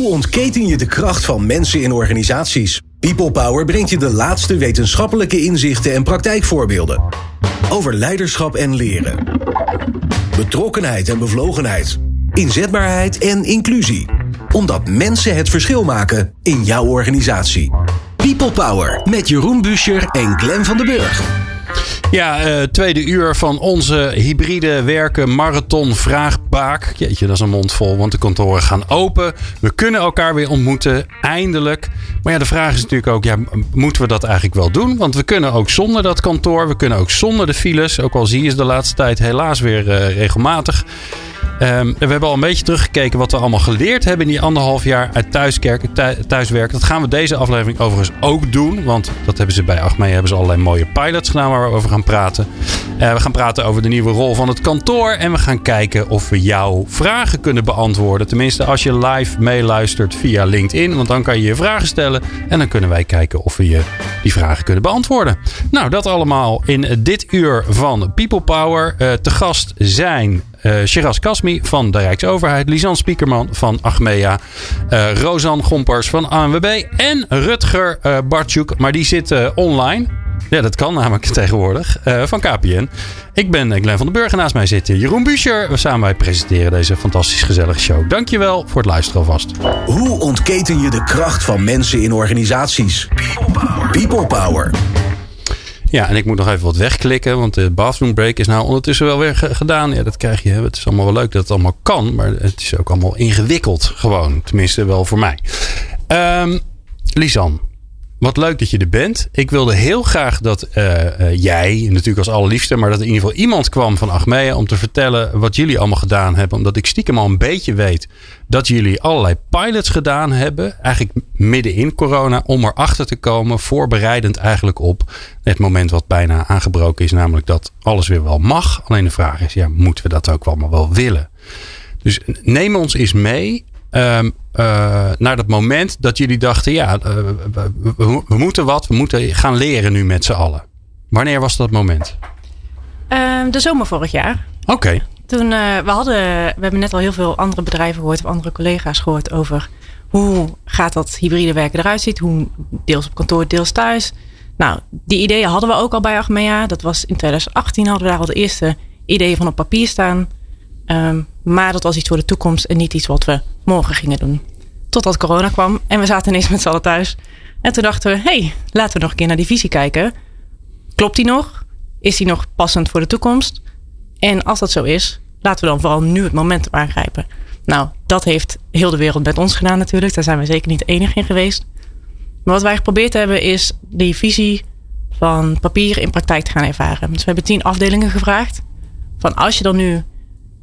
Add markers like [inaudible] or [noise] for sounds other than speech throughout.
Hoe ontketen je de kracht van mensen in organisaties? People Power brengt je de laatste wetenschappelijke inzichten en praktijkvoorbeelden. Over leiderschap en leren. Betrokkenheid en bevlogenheid. Inzetbaarheid en inclusie. Omdat mensen het verschil maken in jouw organisatie. People Power met Jeroen Buscher en Glenn van den Burg. Ja, uh, tweede uur van onze hybride werken marathon vraagbaak. Jeetje, dat is een mond vol, want de kantoren gaan open. We kunnen elkaar weer ontmoeten, eindelijk. Maar ja, de vraag is natuurlijk ook, ja, moeten we dat eigenlijk wel doen? Want we kunnen ook zonder dat kantoor, we kunnen ook zonder de files. Ook al zie je ze de laatste tijd helaas weer uh, regelmatig. Um, we hebben al een beetje teruggekeken wat we allemaal geleerd hebben in die anderhalf jaar uit thuiswerken. Dat gaan we deze aflevering overigens ook doen. Want dat hebben ze bij Achmea hebben ze allerlei mooie pilots gedaan waar we over gaan praten. Uh, we gaan praten over de nieuwe rol van het kantoor. En we gaan kijken of we jouw vragen kunnen beantwoorden. Tenminste, als je live meeluistert via LinkedIn. Want dan kan je je vragen stellen. En dan kunnen wij kijken of we je die vragen kunnen beantwoorden. Nou, dat allemaal in dit uur van People Power. Uh, te gast zijn uh, Shiraz Kasmi van de Rijksoverheid, Lisanne Spiekerman van Achmea, uh, Rosan Gompers van ANWB en Rutger uh, Bartjoek, maar die zit online. Ja, dat kan namelijk [laughs] tegenwoordig. van KPN. Ik ben Glenn van den Burg en naast mij zit Jeroen Buescher. We samen wij presenteren deze fantastisch gezellige show. Dankjewel voor het luisteren alvast. Hoe ontketen je de kracht van mensen in organisaties? People Power. Ja, en ik moet nog even wat wegklikken, want de bathroom break is nou ondertussen wel weer gedaan. Ja, dat krijg je. Het is allemaal wel leuk dat het allemaal kan, maar het is ook allemaal ingewikkeld gewoon. Tenminste, wel voor mij. Um, Lisan, wat leuk dat je er bent. Ik wilde heel graag dat uh, uh, jij, natuurlijk als allerliefste, maar dat in ieder geval iemand kwam van Achmea om te vertellen wat jullie allemaal gedaan hebben. Omdat ik stiekem al een beetje weet dat jullie allerlei pilots gedaan hebben. Eigenlijk midden in corona, om erachter te komen, voorbereidend eigenlijk op het moment wat bijna aangebroken is. Namelijk dat alles weer wel mag. Alleen de vraag is, ja, moeten we dat ook allemaal wel willen? Dus neem ons eens mee Um, uh, naar dat moment dat jullie dachten: ja, uh, we, we, we, moeten wat, we moeten gaan leren nu met z'n allen. Wanneer was dat moment? Uh, de zomer vorig jaar. Oké. Okay. Toen uh, we hadden, we hebben net al heel veel andere bedrijven gehoord, of andere collega's gehoord over hoe gaat dat hybride werken eruit ziet. Hoe deels op kantoor, deels thuis. Nou, die ideeën hadden we ook al bij Achmea. Dat was in 2018 hadden we daar al de eerste ideeën van op papier staan. Um, maar dat was iets voor de toekomst en niet iets wat we morgen gingen doen. Totdat corona kwam en we zaten ineens met z'n allen thuis. En toen dachten we, hé, hey, laten we nog een keer naar die visie kijken. Klopt die nog? Is die nog passend voor de toekomst? En als dat zo is, laten we dan vooral nu het moment aangrijpen. Nou, dat heeft heel de wereld met ons gedaan natuurlijk. Daar zijn we zeker niet de enige in geweest. Maar wat wij geprobeerd hebben is die visie van papier in praktijk te gaan ervaren. Dus we hebben tien afdelingen gevraagd. Van als je dan nu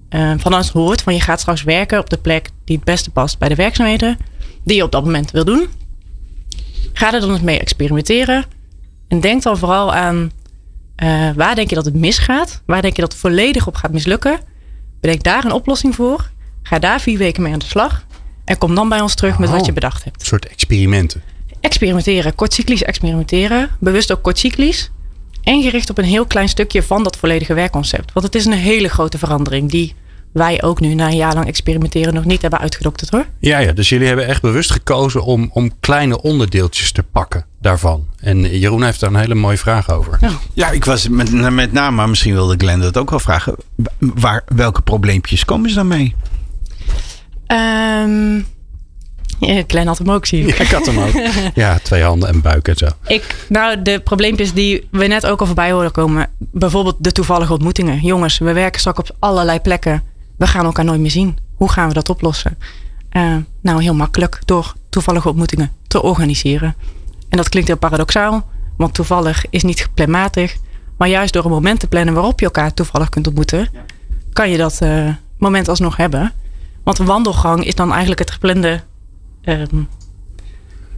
uh, van ons hoort van je gaat straks werken op de plek die het beste past bij de werkzaamheden die je op dat moment wil doen. Ga er dan eens mee experimenteren. En denk dan vooral aan uh, waar denk je dat het misgaat? Waar denk je dat het volledig op gaat mislukken? Bedenk daar een oplossing voor. Ga daar vier weken mee aan de slag. En kom dan bij ons terug met wat je bedacht hebt. Een soort experimenten. Experimenteren, kortcyclisch experimenteren. Bewust ook kortcyclisch. En gericht op een heel klein stukje van dat volledige werkconcept. Want het is een hele grote verandering die wij ook nu na een jaar lang experimenteren nog niet hebben uitgedokterd hoor. Ja, ja, dus jullie hebben echt bewust gekozen om, om kleine onderdeeltjes te pakken daarvan. En Jeroen heeft daar een hele mooie vraag over. Ja, ja ik was met, met name, maar misschien wilde Glenn dat ook wel vragen. Waar, welke probleempjes komen ze dan mee? Um, ja, Klein had hem ook zien. Ja, ik had hem ook. [laughs] ja, twee handen en buik en zo. Ik, nou, de probleempjes die we net ook al voorbij horen komen. Bijvoorbeeld de toevallige ontmoetingen. Jongens, we werken straks op allerlei plekken. We gaan elkaar nooit meer zien. Hoe gaan we dat oplossen? Uh, nou, heel makkelijk. Door toevallige ontmoetingen te organiseren. En dat klinkt heel paradoxaal. Want toevallig is niet geplanmatig. Maar juist door een moment te plannen waarop je elkaar toevallig kunt ontmoeten. Kan je dat uh, moment alsnog hebben. Want een wandelgang is dan eigenlijk het geplande um,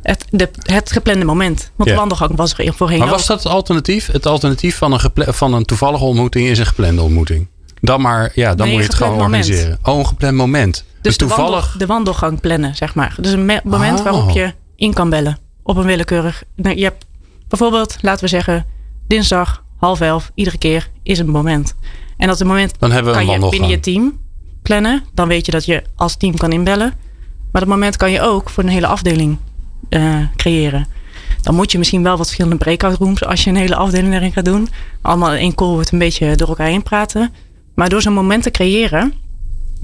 het, de, het geplande moment. Want ja. de wandelgang was er voorheen. Maar was dat het alternatief? Het alternatief van een, van een toevallige ontmoeting is een geplande ontmoeting. Dan maar, ja, dan nee, moet je het gewoon moment. organiseren. Oh, een gepland moment. Dus, dus toevallig. De, wandel, de, wandelgang plannen, zeg maar. Dus een moment oh. waarop je in kan bellen. Op een willekeurig. Nou, je hebt bijvoorbeeld, laten we zeggen, dinsdag half elf, iedere keer is een moment. En dat een moment dan hebben we kan een je binnen je team plannen. Dan weet je dat je als team kan inbellen. Maar dat moment kan je ook voor een hele afdeling uh, creëren. Dan moet je misschien wel wat verschillende breakout rooms als je een hele afdeling erin gaat doen. Allemaal in één call wordt een beetje door elkaar heen praten. Maar door zo'n moment te creëren,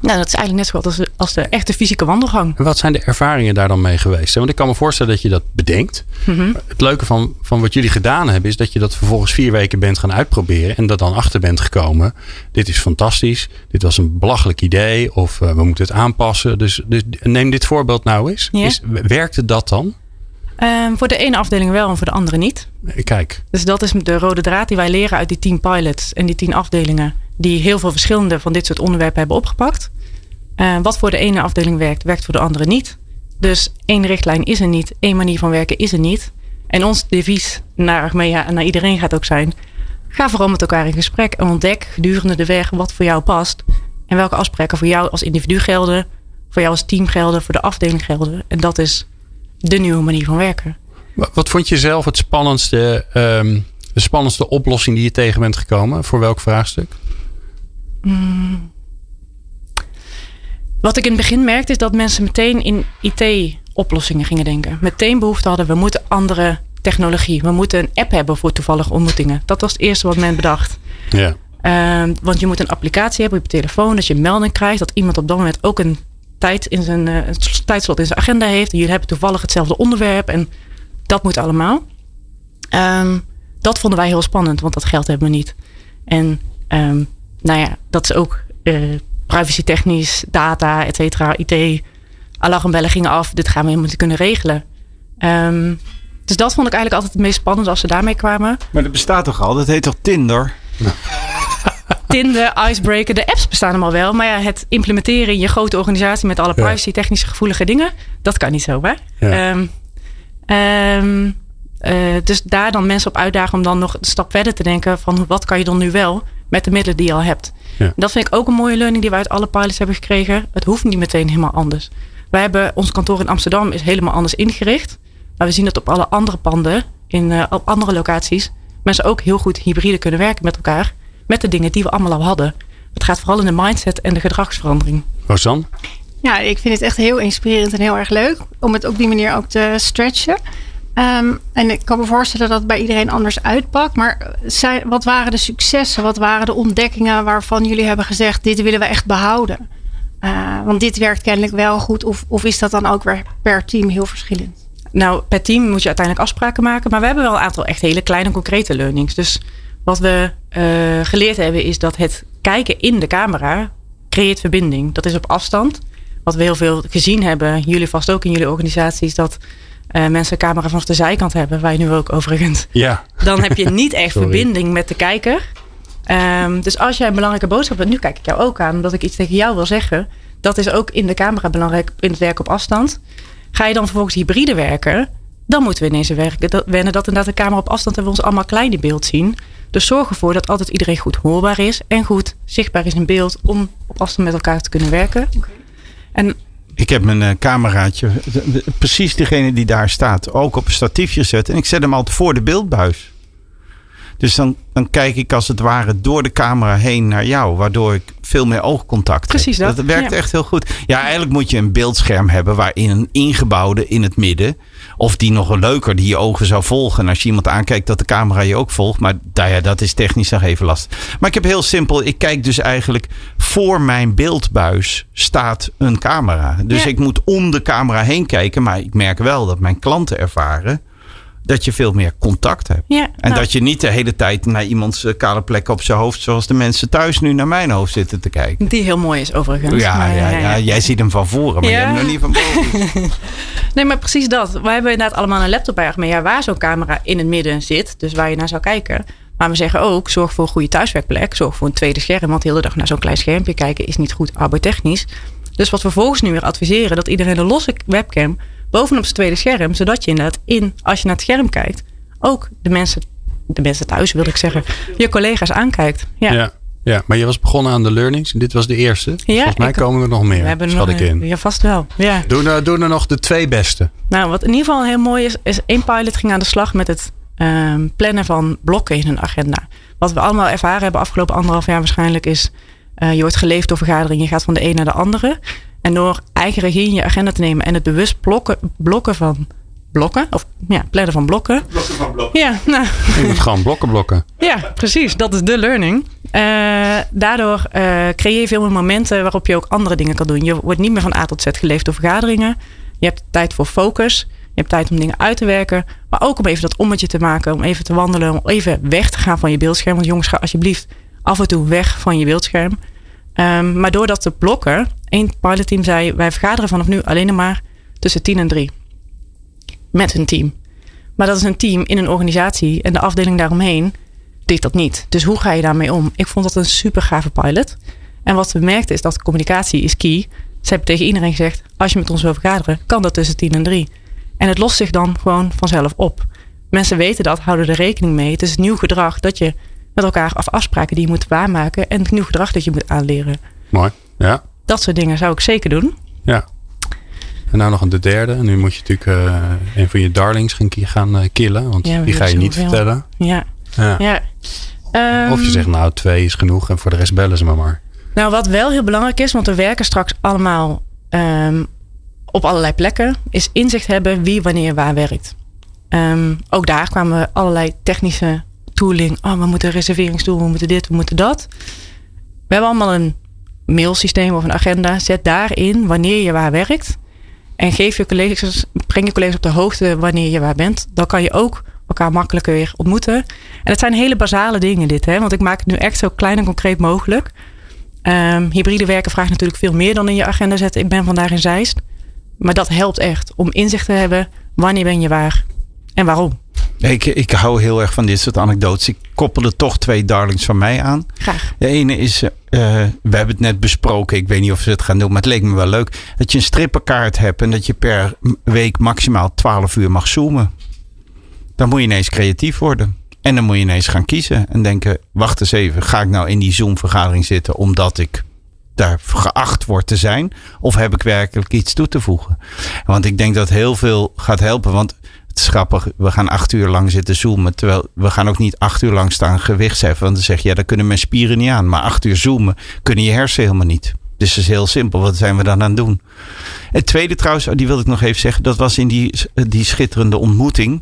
nou, dat is eigenlijk net zo goed als de, als de echte fysieke wandelgang. En wat zijn de ervaringen daar dan mee geweest? Want ik kan me voorstellen dat je dat bedenkt. Mhm. Het leuke van, van wat jullie gedaan hebben, is dat je dat vervolgens vier weken bent gaan uitproberen. En dat dan achter bent gekomen. Dit is fantastisch. Dit was een belachelijk idee. Of uh, we moeten het aanpassen. Dus, dus neem dit voorbeeld nou eens. Is, werkte dat dan? Um, voor de ene afdeling wel en voor de andere niet. Kijk. Dus dat is de rode draad die wij leren uit die tien pilots en die tien afdelingen. Die heel veel verschillende van dit soort onderwerpen hebben opgepakt. Uh, wat voor de ene afdeling werkt, werkt voor de andere niet. Dus één richtlijn is er niet. één manier van werken is er niet. En ons devies naar Achmea en naar iedereen gaat ook zijn. Ga vooral met elkaar in gesprek en ontdek gedurende de weg wat voor jou past. En welke afspraken voor jou als individu gelden. Voor jou als team gelden, voor de afdeling gelden. En dat is de nieuwe manier van werken. Wat vond je zelf het spannendste, um, de spannendste oplossing die je tegen bent gekomen? Voor welk vraagstuk? Mm. Wat ik in het begin merkte is dat mensen meteen in IT-oplossingen gingen denken. Meteen behoefte hadden, we moeten andere technologie. We moeten een app hebben voor toevallige ontmoetingen. Dat was het eerste wat men bedacht. Ja. Um, want je moet een applicatie hebben op je telefoon. Dat je een melding krijgt dat iemand op dat moment ook een tijd in zijn uh, tijdslot in zijn agenda heeft. En jullie hebben toevallig hetzelfde onderwerp. En dat moet allemaal. Um, dat vonden wij heel spannend, want dat geld hebben we niet. En um, nou ja, dat is ook uh, privacy technisch, data, et cetera, IT. Alarmbellen gingen af. Dit gaan we helemaal niet kunnen regelen. Um, dus dat vond ik eigenlijk altijd het meest spannend als ze daarmee kwamen. Maar dat bestaat toch al? Dat heet toch Tinder? [laughs] Tinder, Icebreaker, de apps bestaan allemaal wel. Maar ja, het implementeren in je grote organisatie met alle privacy technische gevoelige dingen, dat kan niet zo, hè? Ja. Um, um, uh, dus daar dan mensen op uitdagen om dan nog een stap verder te denken van wat kan je dan nu wel met de middelen die je al hebt. Ja. Dat vind ik ook een mooie learning die we uit alle pilots hebben gekregen. Het hoeft niet meteen helemaal anders. Wij hebben ons kantoor in Amsterdam is helemaal anders ingericht. Maar we zien dat op alle andere panden, in, uh, op andere locaties, mensen ook heel goed hybride kunnen werken met elkaar. Met de dingen die we allemaal al hadden. Het gaat vooral in de mindset en de gedragsverandering. Rosanne? Ja, ik vind het echt heel inspirerend en heel erg leuk. Om het op die manier ook te stretchen. Um, en ik kan me voorstellen dat het bij iedereen anders uitpakt. Maar zijn, wat waren de successen? Wat waren de ontdekkingen waarvan jullie hebben gezegd: dit willen we echt behouden? Uh, want dit werkt kennelijk wel goed. Of, of is dat dan ook weer per team heel verschillend? Nou, per team moet je uiteindelijk afspraken maken. Maar we hebben wel een aantal echt hele kleine, concrete learnings. Dus wat we uh, geleerd hebben is dat het kijken in de camera creëert verbinding. Dat is op afstand. Wat we heel veel gezien hebben, jullie vast ook in jullie organisaties, dat uh, mensen een camera vanaf de zijkant hebben, wij nu ook overigens. Ja. Dan heb je niet echt [laughs] verbinding met de kijker. Um, dus als jij een belangrijke boodschap hebt, nu kijk ik jou ook aan, omdat ik iets tegen jou wil zeggen. Dat is ook in de camera belangrijk in het werk op afstand. Ga je dan vervolgens hybride werken, dan moeten we ineens werken. Dat, wennen dat inderdaad de camera op afstand en we ons allemaal klein in beeld zien. Dus zorg ervoor dat altijd iedereen goed hoorbaar is en goed zichtbaar is in beeld om op afstand met elkaar te kunnen werken. Okay. En ik heb mijn uh, cameraatje, precies degene die daar staat, ook op een statiefje gezet. En ik zet hem altijd voor de beeldbuis. Dus dan, dan kijk ik als het ware door de camera heen naar jou, waardoor ik veel meer oogcontact Precies heb. dat. Dat werkt ja. echt heel goed. Ja, eigenlijk moet je een beeldscherm hebben waarin een ingebouwde in het midden, of die nog leuker, die je ogen zou volgen. En als je iemand aankijkt, dat de camera je ook volgt. Maar nou ja, dat is technisch nog even lastig. Maar ik heb heel simpel, ik kijk dus eigenlijk voor mijn beeldbuis staat een camera. Dus Ja. ik moet om de camera heen kijken. Maar ik merk wel dat mijn klanten ervaren dat je veel meer contact hebt. Ja, En nou, dat je niet de hele tijd naar iemands eh, kale plek op zijn hoofd, zoals de mensen thuis nu naar mijn hoofd zitten te kijken. die heel mooi is overigens. Ja, Maar, ja, ja, jij ziet hem van voren, maar Ja. je hebt hem nog niet van boven. [laughs] Nee, maar precies dat. Wij hebben inderdaad allemaal een laptop bij Achmea waar zo'n camera in het midden zit. Dus waar je naar zou kijken. Maar we zeggen ook, zorg voor een goede thuiswerkplek. Zorg voor een tweede scherm. Want de hele dag naar zo'n klein schermpje kijken is niet goed arbeidtechnisch. Dus wat we vervolgens nu weer adviseren, dat iedereen een losse webcam bovenop zijn tweede scherm. Zodat je inderdaad in, als je naar het scherm kijkt, ook de mensen, de mensen thuis wil ik zeggen, je collega's aankijkt. Ja. Ja. ja. maar je was begonnen aan de learnings. En dit was de eerste. Dus Volgens mij komen er nog meer. We hebben schat nog ik in. Ja, vast wel. Ja. Doe, er- doe er nog de twee beste. Nou, wat in ieder geval heel mooi is, is één pilot ging aan de slag met het ehm, plannen van blokken in een agenda. Wat we allemaal ervaren hebben afgelopen anderhalf jaar waarschijnlijk is, eh, je wordt geleefd door vergaderingen, je gaat van de een naar de andere. En door eigen regie in je agenda te nemen en het bewust blokken, blokken van blokken, of ja, plannen van blokken. Blokken van blokken. Ja, nou. Je moet gewoon blokken blokken. Ja, precies. Dat is de learning. Uh, daardoor uh, creëer je veel meer momenten waarop je ook andere dingen kan doen. Je wordt niet meer van A tot Z geleefd door vergaderingen. Je hebt tijd voor focus. Je hebt tijd om dingen uit te werken. Maar ook om even dat ommetje te maken. Om even te wandelen. Om even weg te gaan van je beeldscherm. Want jongens, ga alsjeblieft af en toe weg van je beeldscherm. Um, maar door dat te blokken. één pilotteam zei, wij vergaderen vanaf nu alleen maar tussen 10 en 3. Met hun team. Maar dat is een team in een organisatie. En de afdeling daaromheen deed dat niet. Dus hoe ga je daarmee om? Ik vond dat een super gave pilot. En wat we merkten is dat communicatie is key. Ze hebben tegen iedereen gezegd: als je met ons wil vergaderen, kan dat tussen 10 en 3. En het lost zich dan gewoon vanzelf op. Mensen weten dat, houden er rekening mee. Het is nieuw gedrag dat je met elkaar af afspraken die je moet waarmaken en het nieuw gedrag dat je moet aanleren. Mooi, ja. Dat soort dingen zou ik zeker doen. Ja. En nou nog een de derde. Nu moet je natuurlijk uh, een van je darlings gaan, gaan uh, killen. Want ja, die ga je niet vertellen. Ja. ja. ja. Um, of je zegt nou twee is genoeg en voor de rest bellen ze me maar. Nou wat wel heel belangrijk is. Want we werken straks allemaal um, op allerlei plekken. Is inzicht hebben wie wanneer waar werkt. Um, ook daar kwamen allerlei technische tooling. Oh, we moeten reserveringsdoel, we moeten dit, we moeten dat. We hebben allemaal een mailsysteem of een agenda. Zet daarin wanneer je waar werkt. En geef je collega's, breng je collega's op de hoogte wanneer je waar bent. Dan kan je ook elkaar makkelijker weer ontmoeten. En het zijn hele basale dingen dit. Hè? Want ik maak het nu echt zo klein en concreet mogelijk. Um, hybride werken vraagt natuurlijk veel meer dan in je agenda zetten. Ik ben vandaag in Zeist. Maar dat helpt echt om inzicht te hebben. Wanneer ben je waar en waarom? Ik, ik hou heel erg van dit soort anekdotes. Ik koppelde toch twee darlings van mij aan. Graag. De ene is, uh, we hebben het net besproken. Ik weet niet of ze het gaan doen, maar het leek me wel leuk. Dat je een strippenkaart hebt en dat je per week maximaal 12 uur mag zoomen. Dan moet je ineens creatief worden. En dan moet je ineens gaan kiezen en denken: wacht eens even, ga ik nou in die Zoom-vergadering zitten omdat ik daar geacht word te zijn? Of heb ik werkelijk iets toe te voegen? Want ik denk dat heel veel gaat helpen. Want grappig, we gaan acht uur lang zitten zoomen. Terwijl we gaan ook niet acht uur lang staan gewichtsheffen. Want dan zeg je, ja, daar kunnen mijn spieren niet aan. Maar acht uur zoomen kunnen je hersenen helemaal niet. Dus het is heel simpel. Wat zijn we dan aan het doen? Het tweede trouwens, die wilde ik nog even zeggen. Dat was in die, die schitterende ontmoeting.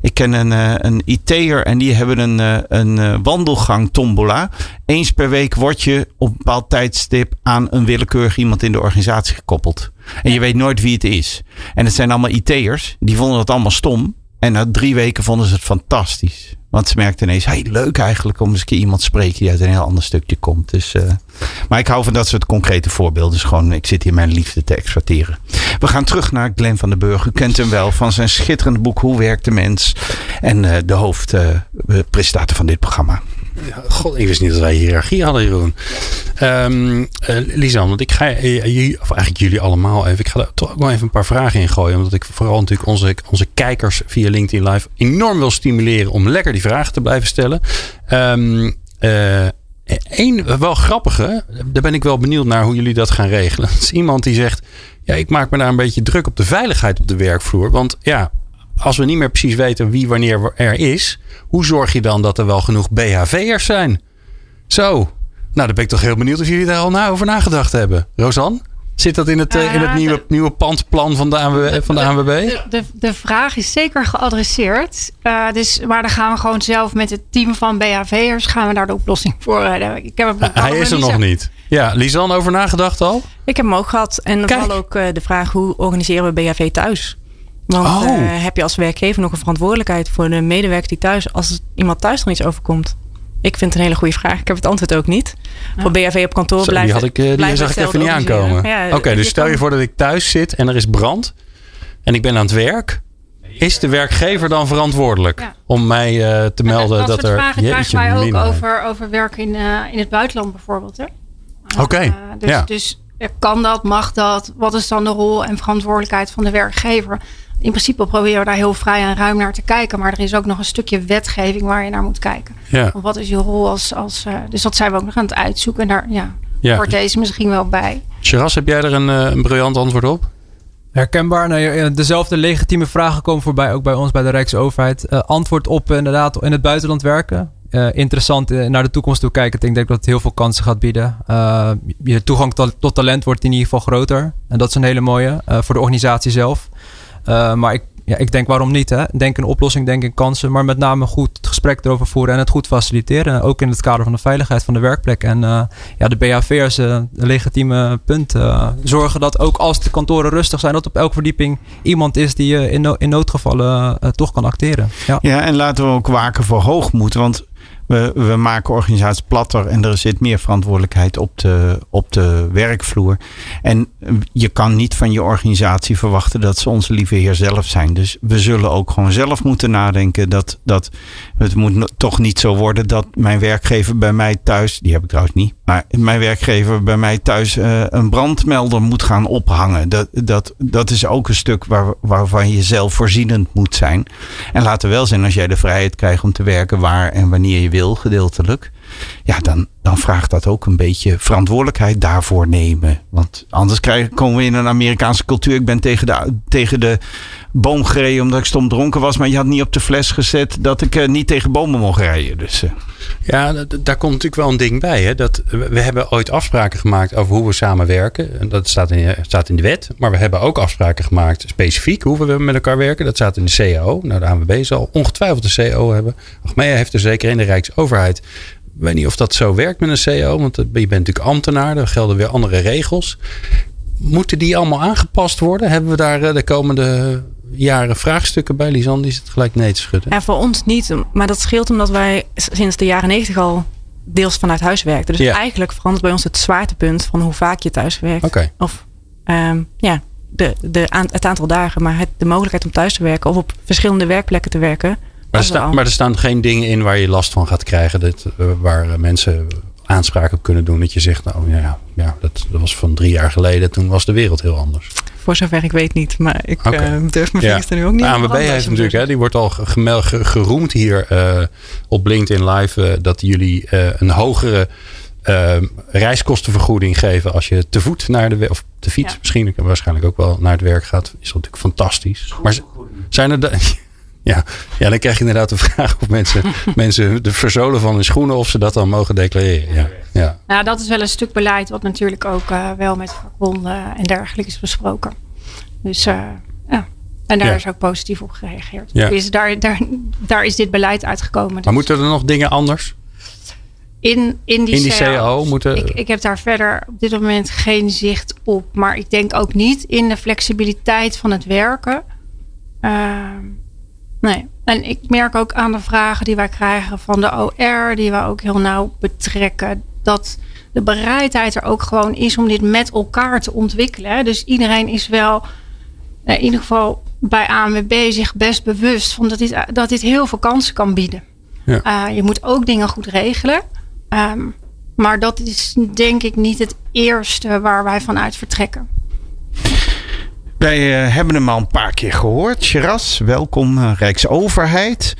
Ik ken een, eh, een IT'er en die hebben een, eh, een eh, wandelgang tombola. Eens per week word je op een bepaald tijdstip aan een willekeurig iemand in de organisatie gekoppeld. En je weet nooit wie het is. En het zijn allemaal IT'ers. Die vonden dat allemaal stom. En na drie weken vonden ze het fantastisch. Want ze merkten ineens, hey, leuk eigenlijk om eens een keer iemand te spreken die uit een heel ander stukje komt. Dus, uh, maar ik hou van dat soort concrete voorbeelden. Dus gewoon, ik zit hier mijn liefde te exporteren. We gaan terug naar Glenn van den Burg. U kent hem wel van zijn schitterende boek Hoe werkt de mens? En uh, de hoofdpresentator uh, van dit programma. God, ik wist niet dat wij hiërarchie hadden, Jeroen. Um, uh, want ik ga, uh, of eigenlijk jullie allemaal even, ik ga er toch ook wel even een paar vragen in gooien. Omdat ik vooral natuurlijk onze, onze kijkers via LinkedIn Live enorm wil stimuleren om lekker die vragen te blijven stellen. Um, uh, Eén wel grappige, daar ben ik wel benieuwd naar hoe jullie dat gaan regelen. Is iemand die zegt: Ja, ik maak me daar een beetje druk op de veiligheid op de werkvloer. Want ja, als we niet meer precies weten wie wanneer er is, hoe zorg je dan dat er wel genoeg BHV'ers zijn? Zo, nou dan ben ik toch heel benieuwd of jullie daar al na over nagedacht hebben. Rosanne? Zit dat in het, uh, in het nieuwe, de, nieuwe pandplan van de, ANWB, van de ANWB? De, de, de, vraag is zeker geadresseerd. Uh, dus, maar dan gaan we gewoon zelf met het team van BHV'ers gaan we daar de oplossing voor. Uh, ik heb het Hij is er nog niet. Ja, Lisanne over nagedacht al? Ik heb hem ook gehad. En vooral ook de vraag hoe organiseren we BHV thuis? Want oh. uh, heb je als werkgever nog een verantwoordelijkheid voor de medewerker die thuis, als iemand thuis er iets overkomt? Ik vind het een hele goede vraag. Ik heb het antwoord ook niet. Ja. Voor BHV op kantoor blijft Die, had ik, die zag ik even niet aankomen. Ja, Oké, okay, dus stel je voor dat ik thuis zit en er is brand en ik ben aan het werk. Is de werkgever dan verantwoordelijk ja. om mij uh, te melden dat, dat er. Vragen krijgen wij ook over, over werk in, uh, in het buitenland bijvoorbeeld. Oké. Okay. dus, ja. dus kan dat, mag dat? Wat is dan de rol en verantwoordelijkheid van de werkgever? In principe proberen we daar heel vrij en ruim naar te kijken. Maar er is ook nog een stukje wetgeving waar je naar moet kijken. Ja. Wat is je rol als. als uh, dus dat zijn we ook nog aan het uitzoeken. En daar ja, ja. hoort deze misschien wel bij. Shiraz, heb jij er een, uh, een briljant antwoord op? Herkenbaar. Nou, dezelfde legitieme vragen komen voorbij, ook bij ons bij de Rijksoverheid. Uh, antwoord op inderdaad in het buitenland werken. eh, interessant eh, naar de toekomst toe kijken. Ik denk dat het heel veel kansen gaat bieden. Uh, je toegang tot, tot, talent wordt in ieder geval groter. En dat is een hele mooie voor de organisatie zelf. Maar ik ja, ik denk waarom niet. Hè? Denk een oplossing, denk in kansen. Maar met name goed het gesprek erover voeren en het goed faciliteren. Ook in het kader van de veiligheid van de werkplek. En uh, ja, de BHV'ers, uh, een legitieme punt. Zorgen dat ook als de kantoren rustig zijn, dat op elke verdieping iemand is die in, in noodgevallen toch kan acteren. Ja. ja, en laten we ook waken voor hoogmoed. Want we, we maken organisaties platter en er zit meer verantwoordelijkheid op de, op de werkvloer. En je kan niet van je organisatie verwachten dat ze onze lieve Heer zelf zijn. Dus we zullen ook gewoon zelf moeten nadenken dat, dat het moet toch niet zo worden dat mijn werkgever bij mij thuis, die heb ik trouwens niet, maar mijn werkgever bij mij thuis uh, een brandmelder moet gaan ophangen. Dat, dat, dat is ook een stuk waar, waarvan je zelf voorzienend moet zijn. En laten wel zijn als jij de vrijheid krijgt om te werken waar en wanneer je wil, gedeeltelijk. Ja, dan, dan vraagt dat ook een beetje verantwoordelijkheid daarvoor nemen. Want anders komen we in een Amerikaanse cultuur. Ik ben tegen de, tegen de boom gereden omdat ik stom dronken was. Maar je had niet op de fles gezet dat ik uh, niet tegen bomen mocht rijden. Dus, uh. Ja, daar komt natuurlijk wel een ding bij. Hè? Dat, we hebben ooit afspraken gemaakt over hoe we samenwerken. En dat staat in, staat in de wet. Maar we hebben ook afspraken gemaakt specifiek hoe we met elkaar werken. Dat staat in de CAO. Nou, de ANWB zal ongetwijfeld de CAO hebben. Achmea heeft er zeker in de Rijksoverheid. Ik weet niet of dat zo werkt met een CAO. Want je bent natuurlijk ambtenaar. Er gelden weer andere regels. Moeten die allemaal aangepast worden? Hebben we daar eh, de komende jaren vraagstukken bij? Lisanne, die zit gelijk nee te schudden. Ja, voor ons niet. Maar dat scheelt omdat wij sinds de jaren negentig al deels vanuit huis werkten. Dus eigenlijk verandert bij ons het zwaartepunt van hoe vaak je thuis werkt. Okay. Of um, ja, de, de, het aantal dagen, maar het, de mogelijkheid om thuis te werken of op verschillende werkplekken te werken. Maar er, staan, maar er staan geen dingen in waar je last van gaat krijgen. Dat, eh, waar eh, mensen aanspraken op kunnen doen. Dat je zegt, nou ja, ja dat, dat was van drie jaar geleden. Toen was de wereld heel anders. Voor zover ik weet niet. Maar ik okay. uh, durf mijn vingers er nu ook niet de ANWB heeft natuurlijk, hè, die wordt al geroemd hier uh, op LinkedIn Live. Uh, dat jullie een hogere reiskostenvergoeding geven als je te voet naar de of te fiets ja. misschien waarschijnlijk ook wel naar het werk gaat. Is dat natuurlijk fantastisch. Maar zijn er de, [laughs] ja, ja, dan krijg je inderdaad de [laughs] vraag of mensen, [laughs] mensen de verzolen van hun schoenen of ze dat dan mogen declareren. Ja, ja. Nou, dat is wel een stuk beleid wat natuurlijk ook uh, wel met vakbonden en dergelijke is besproken. Dus uh, ja, en daar ja. is ook positief op gereageerd. Ja. Dus daar, daar, daar is dit beleid uitgekomen. Dus. Maar moeten er nog dingen anders? In, in die, in die CAO moeten. Ik, ik heb daar verder op dit moment geen zicht op. Maar ik denk ook niet in de flexibiliteit van het werken. Uh, Nee. En ik merk ook aan de vragen die wij krijgen van de OR, die wij ook heel nauw betrekken, dat de bereidheid er ook gewoon is om dit met elkaar te ontwikkelen. Dus iedereen is wel, in ieder geval bij ANWB, zich best bewust van dat dit, dat dit heel veel kansen kan bieden. Ja. Uh, je moet ook dingen goed regelen. Um, maar dat is denk ik niet het eerste waar wij vanuit vertrekken. Wij uh, hebben hem al een paar keer gehoord. Shiraz, welkom uh, Rijksoverheid.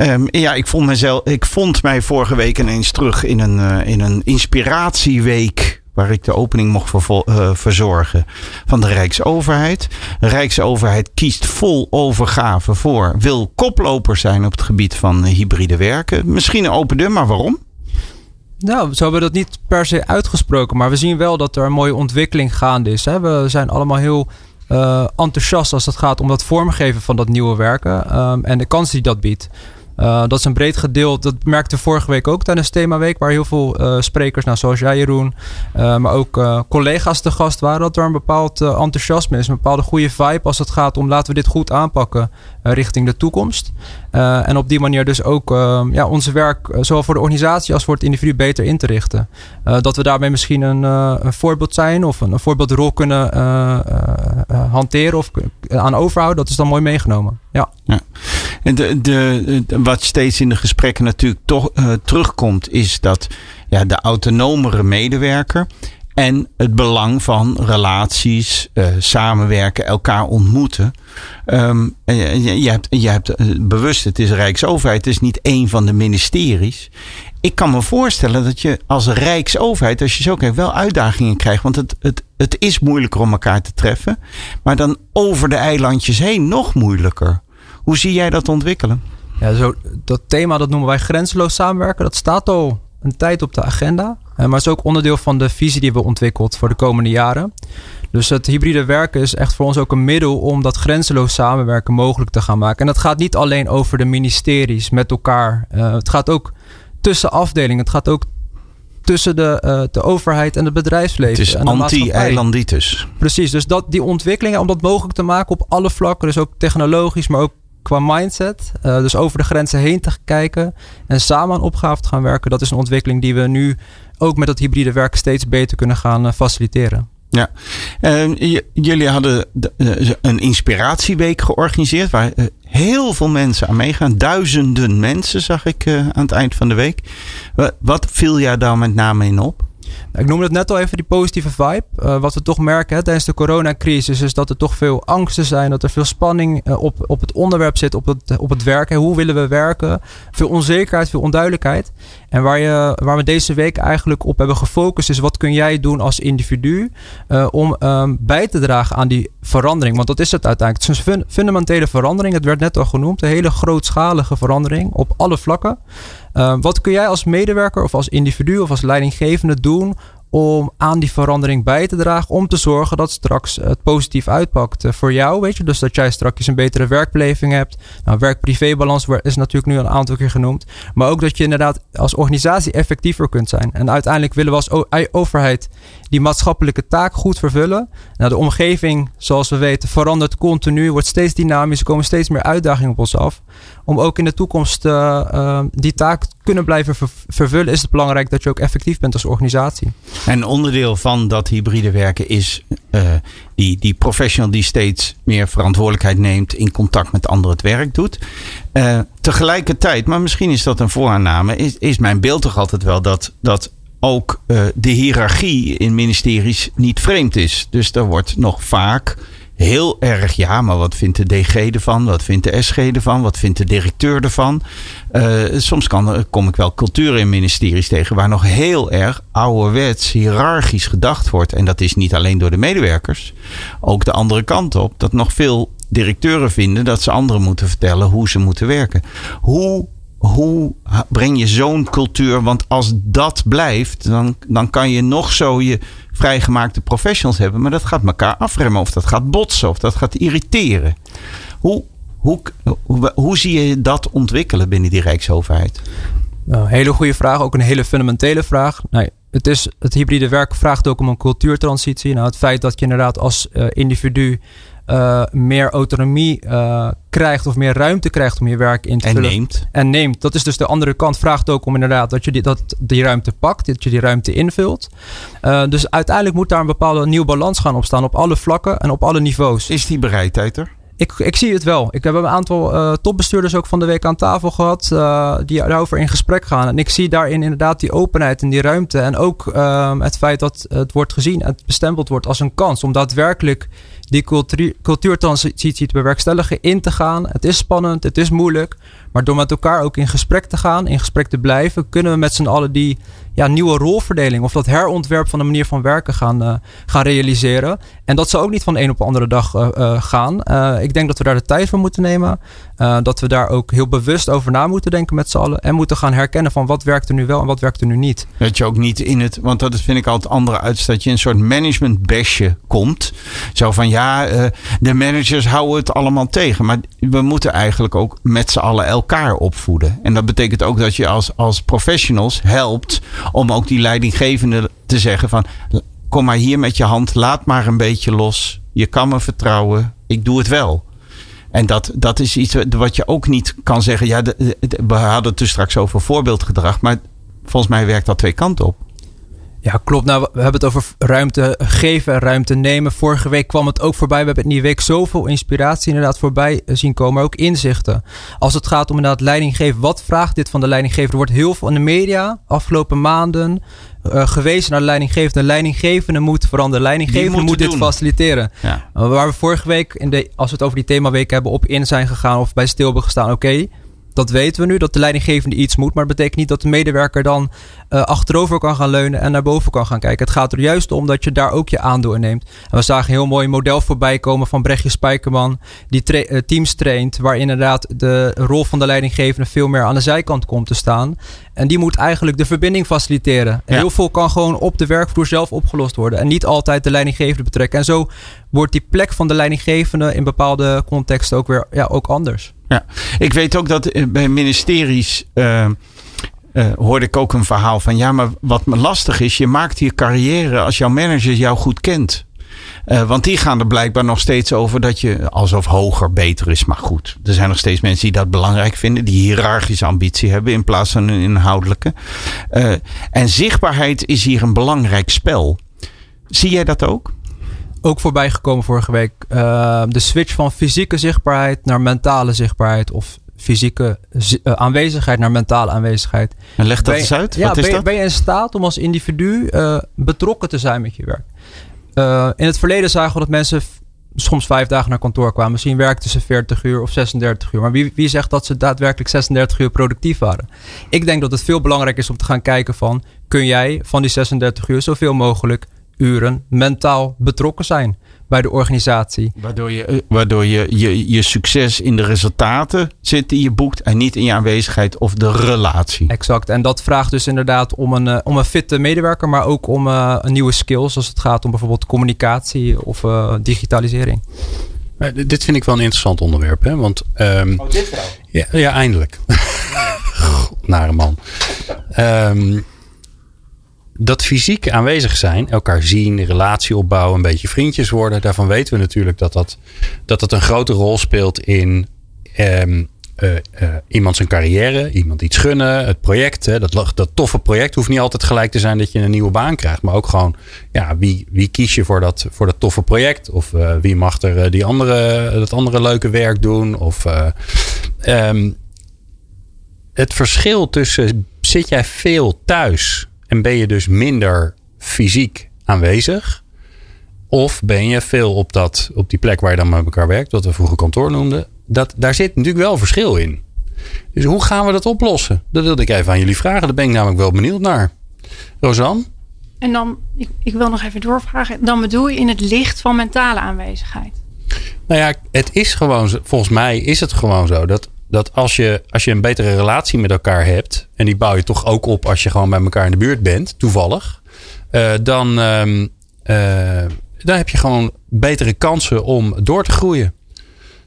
Um, ja, ik vond, mezelf, ik vond mij vorige week ineens terug in een, uh, in een inspiratieweek waar ik de opening mocht verzorgen van de Rijksoverheid. De Rijksoverheid kiest vol overgave voor, wil koploper zijn op het gebied van hybride werken. Misschien een open deur, maar waarom? Nou, zo hebben we dat niet per se uitgesproken, maar we zien wel dat er een mooie ontwikkeling gaande is. We zijn allemaal heel uh, enthousiast als het gaat om dat vormgeven van dat nieuwe werken um, en de kans die dat biedt. Uh, dat is een breed gedeelte. Dat merkte vorige week ook tijdens Themaweek, waar heel veel uh, sprekers, nou, zoals jij, Jeroen, uh, maar ook collega's te gast waren. Dat er een bepaald enthousiasme is, een bepaalde goede vibe als het gaat om laten we dit goed aanpakken richting de toekomst. en op die manier dus ook ehm, ja, onze werk, zowel voor de organisatie als voor het individu, beter in te richten. dat we daarmee misschien een, een voorbeeld zijn of een, voorbeeldrol kunnen hanteren of aan overhouden, dat is dan mooi meegenomen. Ja. ja. En de, de, wat steeds in de gesprekken natuurlijk toch uh, terugkomt, is dat ja, de autonomere medewerker en het belang van relaties, uh, samenwerken, elkaar ontmoeten. Je, je, hebt, je hebt eh, bewust, het is Rijksoverheid, het is niet één van de ministeries. Ik kan me voorstellen dat je als Rijksoverheid, als je zo kijkt, wel uitdagingen krijgt. Want het, het, het is moeilijker om elkaar te treffen. Maar dan over de eilandjes heen nog moeilijker. Hoe zie jij dat ontwikkelen? Ja, zo, dat thema dat noemen wij grenzeloos samenwerken. Dat staat al een tijd op de agenda. Uh, maar is ook onderdeel van de visie die we ontwikkeld voor de komende jaren. Dus het hybride werken is echt voor ons ook een middel om dat grenzeloos samenwerken mogelijk te gaan maken. En dat gaat niet alleen over de ministeries met elkaar. Uh, het gaat ook tussen afdelingen. Het gaat ook tussen de, uh, de overheid en het bedrijfsleven. Het is anti-eilanditis. Precies, dus dat, die ontwikkelingen om dat mogelijk te maken op alle vlakken. Dus ook technologisch, maar ook qua mindset. Uh, dus over de grenzen heen te kijken en samen aan opgaven te gaan werken. Dat is een ontwikkeling die we nu ook met dat hybride werken steeds beter kunnen gaan uh, faciliteren. Ja, uh, jullie hadden een inspiratieweek georganiseerd waar heel veel mensen aan meegaan. Duizenden mensen zag ik aan het eind van de week. Wat viel jij daar met name in op? Ik noemde het net al even die positieve vibe. Uh, wat we toch merken tijdens de coronacrisis is dat er toch veel angsten zijn. Dat er veel spanning uh, op, op het onderwerp zit, op het, op het werken. Hoe willen we werken? Veel onzekerheid, veel onduidelijkheid. En waar, je, waar we deze week eigenlijk op hebben gefocust is wat kun jij doen als individu uh, om um, bij te dragen aan die verandering. Want dat is het uiteindelijk. Het is een fun fundamentele verandering. Het werd net al genoemd. Een hele grootschalige verandering op alle vlakken. Uh, wat kun jij als medewerker of als individu of als leidinggevende doen om aan die verandering bij te dragen. Om te zorgen dat straks het positief uitpakt voor jou. Weet je? Dus dat jij straks een betere werkbeleving hebt. Nou, werk-privé-balans is natuurlijk nu een aantal keer genoemd. Maar ook dat je inderdaad als organisatie effectiever kunt zijn. En uiteindelijk willen we als overheid die maatschappelijke taak goed vervullen. Nou, de omgeving, zoals we weten, verandert continu, wordt steeds dynamisch. Er komen steeds meer uitdagingen op ons af. Om ook in de toekomst uh, uh, die taak kunnen blijven vervullen, is het belangrijk dat je ook effectief bent als organisatie. En onderdeel van dat hybride werken is uh, die, die professional die steeds meer verantwoordelijkheid neemt, in contact met anderen het werk doet. tegelijkertijd, maar misschien is dat een vooraanname, is, is mijn beeld toch altijd wel dat, dat ook uh, de hiërarchie in ministeries niet vreemd is. Dus er wordt nog vaak heel erg, ja, maar wat vindt de DG ervan? Wat vindt de SG ervan? Wat vindt de directeur ervan? Uh, soms kan, kom ik wel cultuur in ministeries tegen waar nog heel erg ouderwets, hiërarchisch gedacht wordt. En dat is niet alleen door de medewerkers, ook de andere kant op. Dat nog veel directeuren vinden dat ze anderen moeten vertellen hoe ze moeten werken. Hoe hoe breng je zo'n cultuur? Want als dat blijft, dan, dan kan je nog zo je vrijgemaakte professionals hebben. Maar dat gaat elkaar afremmen. Of dat gaat botsen. Of dat gaat irriteren. Hoe, hoe, hoe, zie je dat ontwikkelen binnen die Rijksoverheid? Nou, hele goede vraag. Ook een hele fundamentele vraag. Nou, het, is, het hybride werk vraagt ook om een cultuurtransitie. Nou, het feit dat je inderdaad als uh, individu uh, meer autonomie uh, krijgt of meer ruimte krijgt om je werk in te en vullen. Neemt. En neemt. Dat is dus de andere kant. Vraagt ook om inderdaad dat je die, dat die ruimte pakt, dat je die ruimte invult. Uh, dus uiteindelijk moet daar een bepaalde nieuwe balans gaan opstaan op alle vlakken en op alle niveaus. Is die bereidheid er? Ik, ik zie het wel. Ik heb een aantal topbestuurders ook van de week aan tafel gehad. Die daarover in gesprek gaan. En ik zie daarin inderdaad die openheid en die ruimte. En ook uh, het feit dat het wordt gezien en het bestempeld wordt als een kans. Om daadwerkelijk die cultuur, cultuurtransitie te bewerkstelligen, in te gaan. Het is spannend, het is moeilijk. Maar door met elkaar ook in gesprek te gaan, in gesprek te blijven, kunnen we met z'n allen die ja, nieuwe rolverdeling of dat herontwerp van de manier van werken gaan, uh, gaan realiseren. En dat zal ook niet van een op de andere dag uh, uh, gaan. ik denk dat we daar de tijd voor moeten nemen. Dat we daar ook heel bewust over na moeten denken met z'n allen. En moeten gaan herkennen van wat werkt er nu wel en wat werkt er nu niet. Dat je ook niet in het, want dat vind ik altijd andere uit, dat je in een soort management besje komt. Zo van ja, de managers houden het allemaal tegen. Maar we moeten eigenlijk ook met z'n allen elkaar opvoeden. En dat betekent ook dat je als, als professionals helpt om ook die leidinggevende te zeggen van kom maar hier met je hand, laat maar een beetje los. Je kan me vertrouwen, ik doe het wel. En dat, dat is iets wat je ook niet kan zeggen. Ja, de, we hadden het dus straks over voorbeeldgedrag, maar volgens mij werkt dat twee kanten op. Ja, klopt. Nou, we hebben het over ruimte geven en ruimte nemen. Vorige week kwam het ook voorbij. We hebben in die week zoveel inspiratie inderdaad voorbij zien komen. Maar ook inzichten. Als het gaat om inderdaad leidinggeven. Wat vraagt dit van de leidinggever? Er wordt heel veel in de media afgelopen maanden uh, gewezen naar de leidinggevende. De leidinggevende moet veranderen. De leidinggevende moet dit doen. faciliteren. Ja. Uh, waar we vorige week, in de, als we het over die themaweek hebben, op in zijn gegaan of bij stil hebben gestaan. Oké, okay, dat weten we nu, dat de leidinggevende iets moet. Maar dat betekent niet dat de medewerker dan uh, achterover kan gaan leunen en naar boven kan gaan kijken. Het gaat er juist om dat je daar ook je aandeel in neemt. En we zagen een heel mooi model voorbij komen van Brechtje Spijkerman, die tra uh, teams traint, waar inderdaad de rol van de leidinggevende veel meer aan de zijkant komt te staan. En die moet eigenlijk de verbinding faciliteren. En heel veel kan gewoon op de werkvloer zelf opgelost worden. En niet altijd de leidinggevende betrekken. En zo wordt die plek van de leidinggevende in bepaalde contexten ook weer ja, ook anders. Ik weet ook dat eh, bij ministeries. Uh, hoorde ik ook een verhaal van ja, maar wat me lastig is, je maakt je carrière als jouw manager jou goed kent. Want die gaan er blijkbaar nog steeds over dat je alsof hoger beter is. Maar goed, er zijn nog steeds mensen die dat belangrijk vinden. Die hiërarchische ambitie hebben in plaats van een inhoudelijke. En zichtbaarheid is hier een belangrijk spel. Zie jij dat ook? Ook voorbij gekomen vorige week. Uh, de switch van fysieke zichtbaarheid naar mentale zichtbaarheid. Of fysieke aanwezigheid naar mentale aanwezigheid. En leg dat eens uit. Ja, Wat is ben, je, dat? ben je in staat om als individu uh, betrokken te zijn met je werk? Uh, in het verleden zagen we dat mensen soms vijf dagen naar kantoor kwamen. Misschien werkten ze 40 uur of 36 uur. Maar wie, wie zegt dat ze daadwerkelijk 36 uur productief waren? Ik denk dat het veel belangrijker is om te gaan kijken van... kun jij van die 36 uur zoveel mogelijk uren mentaal betrokken zijn bij de organisatie. Waardoor je, waardoor je, je, je succes in de resultaten zit die je boekt en niet in je aanwezigheid of de relatie. Exact. En dat vraagt dus inderdaad om een, uh, om een fitte medewerker, maar ook om uh, een nieuwe skills als het gaat om bijvoorbeeld communicatie of uh, digitalisering. Dit vind ik wel een interessant onderwerp, hè? Want, um, oh, dit vrouw? Ja, ja eindelijk. [laughs] Nare man. Um, dat fysiek aanwezig zijn, elkaar zien, relatie opbouwen, een beetje vriendjes worden. Daarvan weten we natuurlijk dat dat, dat, dat een grote rol speelt in um, uh, uh, iemand zijn carrière, iemand iets gunnen, het project. Hè, dat, dat toffe project hoeft niet altijd gelijk te zijn dat je een nieuwe baan krijgt. Maar ook gewoon, ja, wie, wie kies je voor dat, voor dat toffe project? Of uh, wie mag er die andere, dat andere leuke werk doen? Of um, het verschil tussen zit jij veel thuis en ben je dus minder fysiek aanwezig? Of ben je veel op, dat, op die plek waar je dan met elkaar werkt, wat we vroeger kantoor noemden? Dat, daar zit natuurlijk wel verschil in. Dus hoe gaan we dat oplossen? Dat wilde ik even aan jullie vragen. Daar ben ik namelijk wel benieuwd naar. Rosanne? En dan, ik, ik wil nog even doorvragen. Dan bedoel je in het licht van mentale aanwezigheid? Nou ja, het is gewoon, volgens mij is het gewoon zo dat dat als je, als je een betere relatie met elkaar hebt. en die bouw je toch ook op als je gewoon bij elkaar in de buurt bent, toevallig. Uh, dan, uh, uh, dan heb je gewoon betere kansen om door te groeien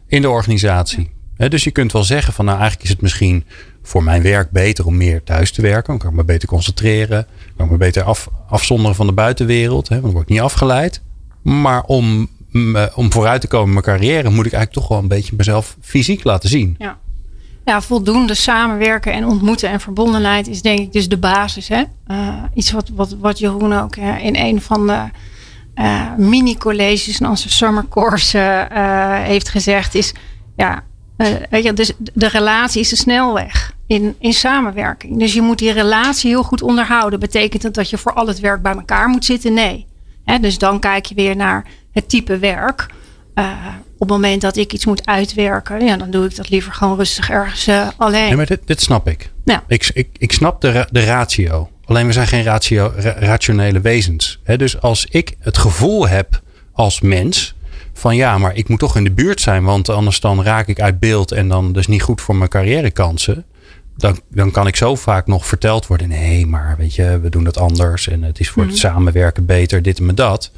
in de organisatie. Dus je kunt wel zeggen van nou eigenlijk is het misschien voor mijn werk beter om meer thuis te werken. Dan kan ik me beter concentreren. kan ik me beter af, afzonderen van de buitenwereld. He, want dan word ik niet afgeleid. Maar om, om vooruit te komen in mijn carrière moet ik eigenlijk toch wel een beetje mezelf fysiek laten zien. Ja ja, voldoende samenwerken en ontmoeten en verbondenheid is denk ik dus de basis. Hè? Uh, iets wat, wat, wat Jeroen ook uh, in een van de uh, mini-colleges in onze summer course heeft gezegd is... Ja, weet je, dus de relatie is de snelweg in, in samenwerking. Dus je moet die relatie heel goed onderhouden. Betekent dat dat je voor al het werk bij elkaar moet zitten? Nee. Hè, dus dan kijk je weer naar het type werk... Uh, op het moment dat ik iets moet uitwerken, ja, dan doe ik dat liever gewoon rustig ergens uh, alleen. Nee, maar dit, dit snap ik. Ja. Ik, ik, ik snap de, de ratio. Alleen we zijn geen ratio, ra rationele wezens. He, dus als ik het gevoel heb als mens van ja, maar ik moet toch in de buurt zijn, want anders dan raak ik uit beeld en dan dus niet goed voor mijn carrièrekansen. Dan, dan kan ik zo vaak nog verteld worden: nee, maar weet je, we doen dat anders en het is voor mm -hmm. het samenwerken beter, dit en dat.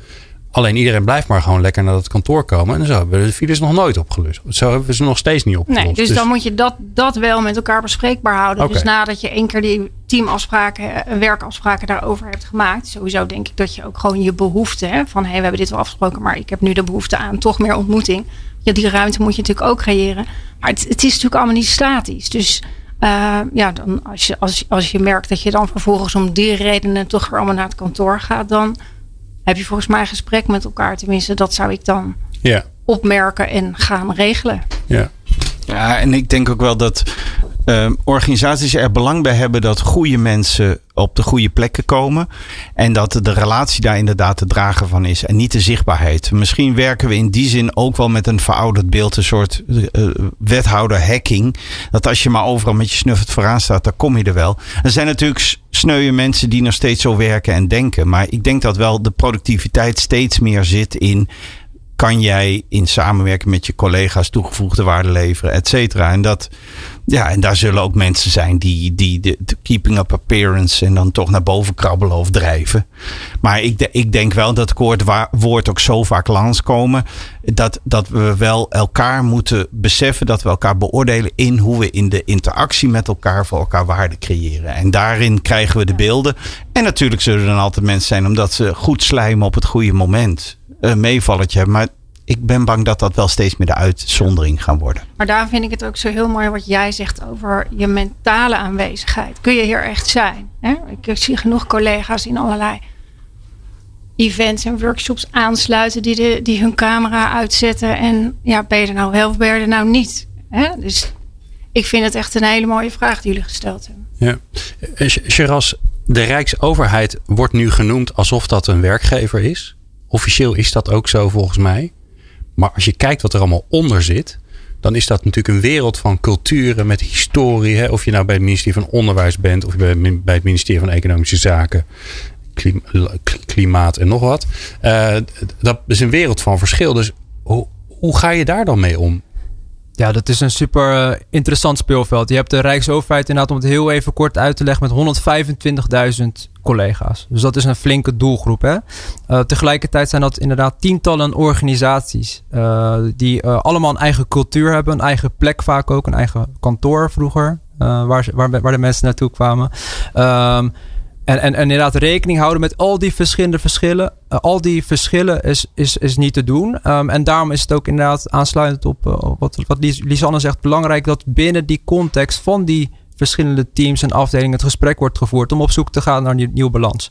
Alleen iedereen blijft maar gewoon lekker naar dat kantoor komen. En zo hebben we de files nog nooit opgelost. Zo hebben we ze nog steeds niet opgelost. Nee, dus, dus dan moet je dat, dat wel met elkaar bespreekbaar houden. Okay. Dus nadat je één keer die teamafspraken, werkafspraken daarover hebt gemaakt. Sowieso denk ik dat je ook gewoon je behoefte. Hè, van hé, hey, we hebben dit wel afgesproken. Maar ik heb nu de behoefte aan toch meer ontmoeting. Ja, die ruimte moet je natuurlijk ook creëren. Maar het, het is natuurlijk allemaal niet statisch. Dus uh, ja, dan als je, als, als je merkt dat je dan vervolgens om die redenen toch weer allemaal naar het kantoor gaat. Dan heb je volgens mij een gesprek met elkaar. Tenminste, dat zou ik dan ja. opmerken en gaan regelen. Ja. Ja, en ik denk ook wel dat eh, organisaties er belang bij hebben dat goede mensen op de goede plekken komen. En dat de relatie daar inderdaad de drager van is. En niet de zichtbaarheid. Misschien werken we in die zin ook wel met een verouderd beeld. Een soort uh, wethouder hacking. Dat als je maar overal met je snuffert vooraan staat, dan kom je er wel. Er zijn natuurlijk sneuwe mensen die nog steeds zo werken en denken. Maar ik denk dat wel de productiviteit steeds meer zit in kan jij in samenwerking met je collega's toegevoegde waarde leveren, et cetera. En dat, ja, en daar zullen ook mensen zijn die, die de, keeping up appearance en dan toch naar boven krabbelen of drijven. Maar ik, de, ik denk wel dat het woord ook zo vaak langskomen. Dat, dat we wel elkaar moeten beseffen dat we elkaar beoordelen in hoe we in de interactie met elkaar voor elkaar waarde creëren. En daarin krijgen we de beelden. En natuurlijk zullen er dan altijd mensen zijn omdat ze goed slijmen op het goede moment. Een meevalletje hebben. Maar ik ben bang dat dat wel steeds meer de uitzondering gaan worden. Maar daar vind ik het ook zo heel mooi wat jij zegt over je mentale aanwezigheid. Kun je hier echt zijn? Hè? Ik zie genoeg collega's in allerlei events en workshops aansluiten die, de, die hun camera uitzetten. En ja, ben je er nou wel of ben je er nou niet? Hè? Dus ik vind het echt een hele mooie vraag die jullie gesteld hebben. Ja. Sheraz, de Rijksoverheid wordt nu genoemd alsof dat een werkgever is. Officieel is dat ook zo volgens mij. Maar als je kijkt wat er allemaal onder zit, dan is dat natuurlijk een wereld van culturen met historie. Of je nou bij het ministerie van Onderwijs bent, of bij het ministerie van Economische Zaken, klimaat en nog wat. Uh, dat is een wereld van verschil. Dus hoe, hoe ga je daar dan mee om? Ja, dat is een super uh, interessant speelveld. Je hebt de Rijksoverheid inderdaad, om het heel even kort uit te leggen, met 125.000 collega's. Dus dat is een flinke doelgroep. Hè? Uh, tegelijkertijd zijn dat inderdaad tientallen organisaties uh, die allemaal een eigen cultuur hebben, een eigen plek vaak ook, een eigen kantoor vroeger, waar, waar, waar de mensen naartoe kwamen. Um, en, en, en, inderdaad rekening houden met al die verschillende verschillen. Uh, al die verschillen is, is, is niet te doen. Um, en daarom is het ook inderdaad aansluitend op uh, wat, wat Lisanne zegt, belangrijk dat binnen die context van die verschillende teams en afdelingen het gesprek wordt gevoerd om op zoek te gaan naar een nieuw balans.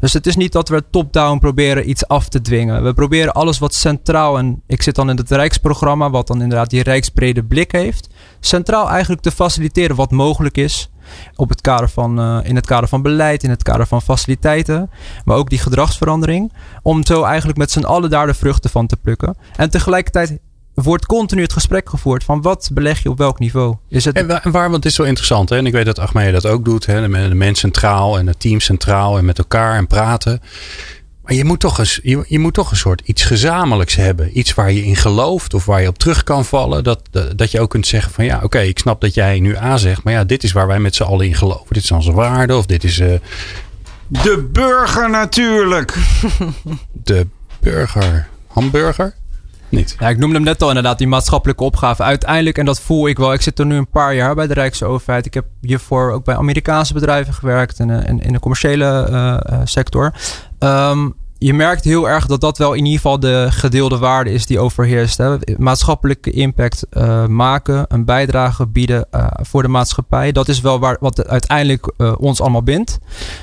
Dus het is niet dat we top-down proberen iets af te dwingen. We proberen alles wat centraal, en ik zit dan in het Rijksprogramma, wat dan inderdaad die rijksbrede blik heeft, centraal eigenlijk te faciliteren wat mogelijk is. Op het kader van, uh, in het kader van beleid, in het kader van faciliteiten, maar ook die gedragsverandering. Om zo eigenlijk met z'n allen daar de vruchten van te plukken. En tegelijkertijd wordt continu het gesprek gevoerd van wat beleg je op welk niveau. Is het... En waar, want het is zo interessant. Hè? En ik weet dat Achmea dat ook doet. Hè? De, de mens centraal en het team centraal en met elkaar en praten. Maar je moet, toch eens, je, je, moet toch een soort iets gezamenlijks hebben. Iets waar je in gelooft of waar je op terug kan vallen. Dat, dat, je ook kunt zeggen van ja, oké, ik snap dat jij nu A zegt. Maar ja, dit is waar wij met z'n allen in geloven. Dit is onze waarde of dit is... Uh... De burger natuurlijk. [laughs] De burger. Hamburger? Niet. Ja, ik noemde hem net al inderdaad, die maatschappelijke opgave. Uiteindelijk, en dat voel ik wel. Ik zit er nu een paar jaar bij de Rijksoverheid. Ik heb hiervoor ook bij Amerikaanse bedrijven gewerkt en in, in, de commerciële uh, sector. Um, je merkt heel erg dat dat wel in ieder geval de gedeelde waarde is die overheerst. Hè. Maatschappelijke impact uh, maken, een bijdrage bieden uh, voor de maatschappij. Dat is wel waar, wat uiteindelijk uh, ons allemaal bindt.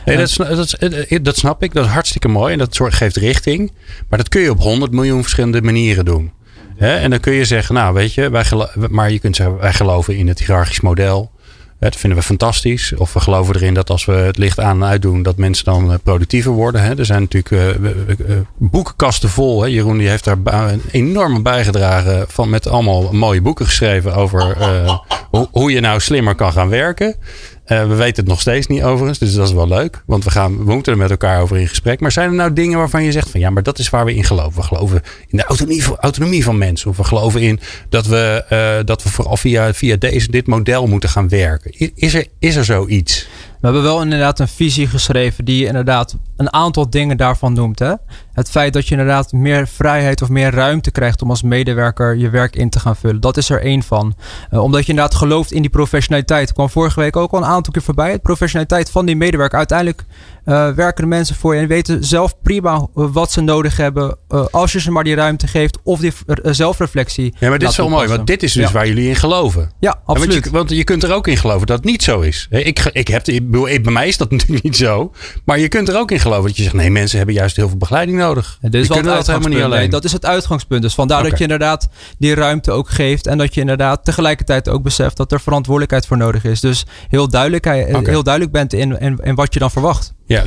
Nee, dat, dat, dat, snap ik. Dat is hartstikke mooi en dat geeft richting. Maar dat kun je op 100 miljoen verschillende manieren doen. Hè? En dan kun je zeggen, nou weet je, wij maar je kunt zeggen, wij geloven in het hiërarchisch model. Dat vinden we fantastisch. Of we geloven erin dat als we het licht aan en uit doen, dat mensen dan eh, productiever worden. Er zijn natuurlijk uh, boekenkasten vol. Jeroen die heeft daar een enorme bijgedragen van met allemaal mooie boeken geschreven over hoe je nou slimmer kan gaan werken. Uh, we weten het nog steeds niet overigens, dus dat is wel leuk. Want we, gaan, we moeten er met elkaar over in gesprek. Maar zijn er nou dingen waarvan je zegt van ja, maar dat is waar we in geloven. We geloven in de autonomie, autonomie van mensen. Of we geloven in dat we, uh, dat we vooral via, via deze, dit model moeten gaan werken. Is er, is er zoiets? We hebben wel inderdaad een visie geschreven die inderdaad een aantal dingen daarvan noemt. Hè? Het feit dat je inderdaad meer vrijheid of meer ruimte krijgt om als medewerker je werk in te gaan vullen. Dat is er één van. Uh, omdat je inderdaad gelooft in die professionaliteit. kwam vorige week ook al een aantal keer voorbij. Het professionaliteit van die medewerker. Uiteindelijk uh, werken de mensen voor je en weten zelf prima eh, wat ze nodig hebben. Uh, als je ze maar die ruimte geeft of die zelfreflectie. Ja, maar dit is wel mooi, want dit is dus waar jullie in geloven. Ja, absoluut. want, je, want, je, kunt er ook in geloven dat het niet zo is. Ik, ik heb, ik, bij mij is dat [laughs] natuurlijk niet zo. Maar je kunt er ook in geloven dat je zegt: nee, mensen hebben juist heel veel begeleiding nodig nodig. En dit is wel het helemaal niet uitgangspunt. alleen. Nee, dat is het uitgangspunt. Dus vandaar dat je inderdaad die ruimte ook geeft. En dat je inderdaad tegelijkertijd ook beseft dat er verantwoordelijkheid voor nodig is. Dus heel duidelijk, Oké. heel duidelijk bent in, in, in wat je dan verwacht. Ja,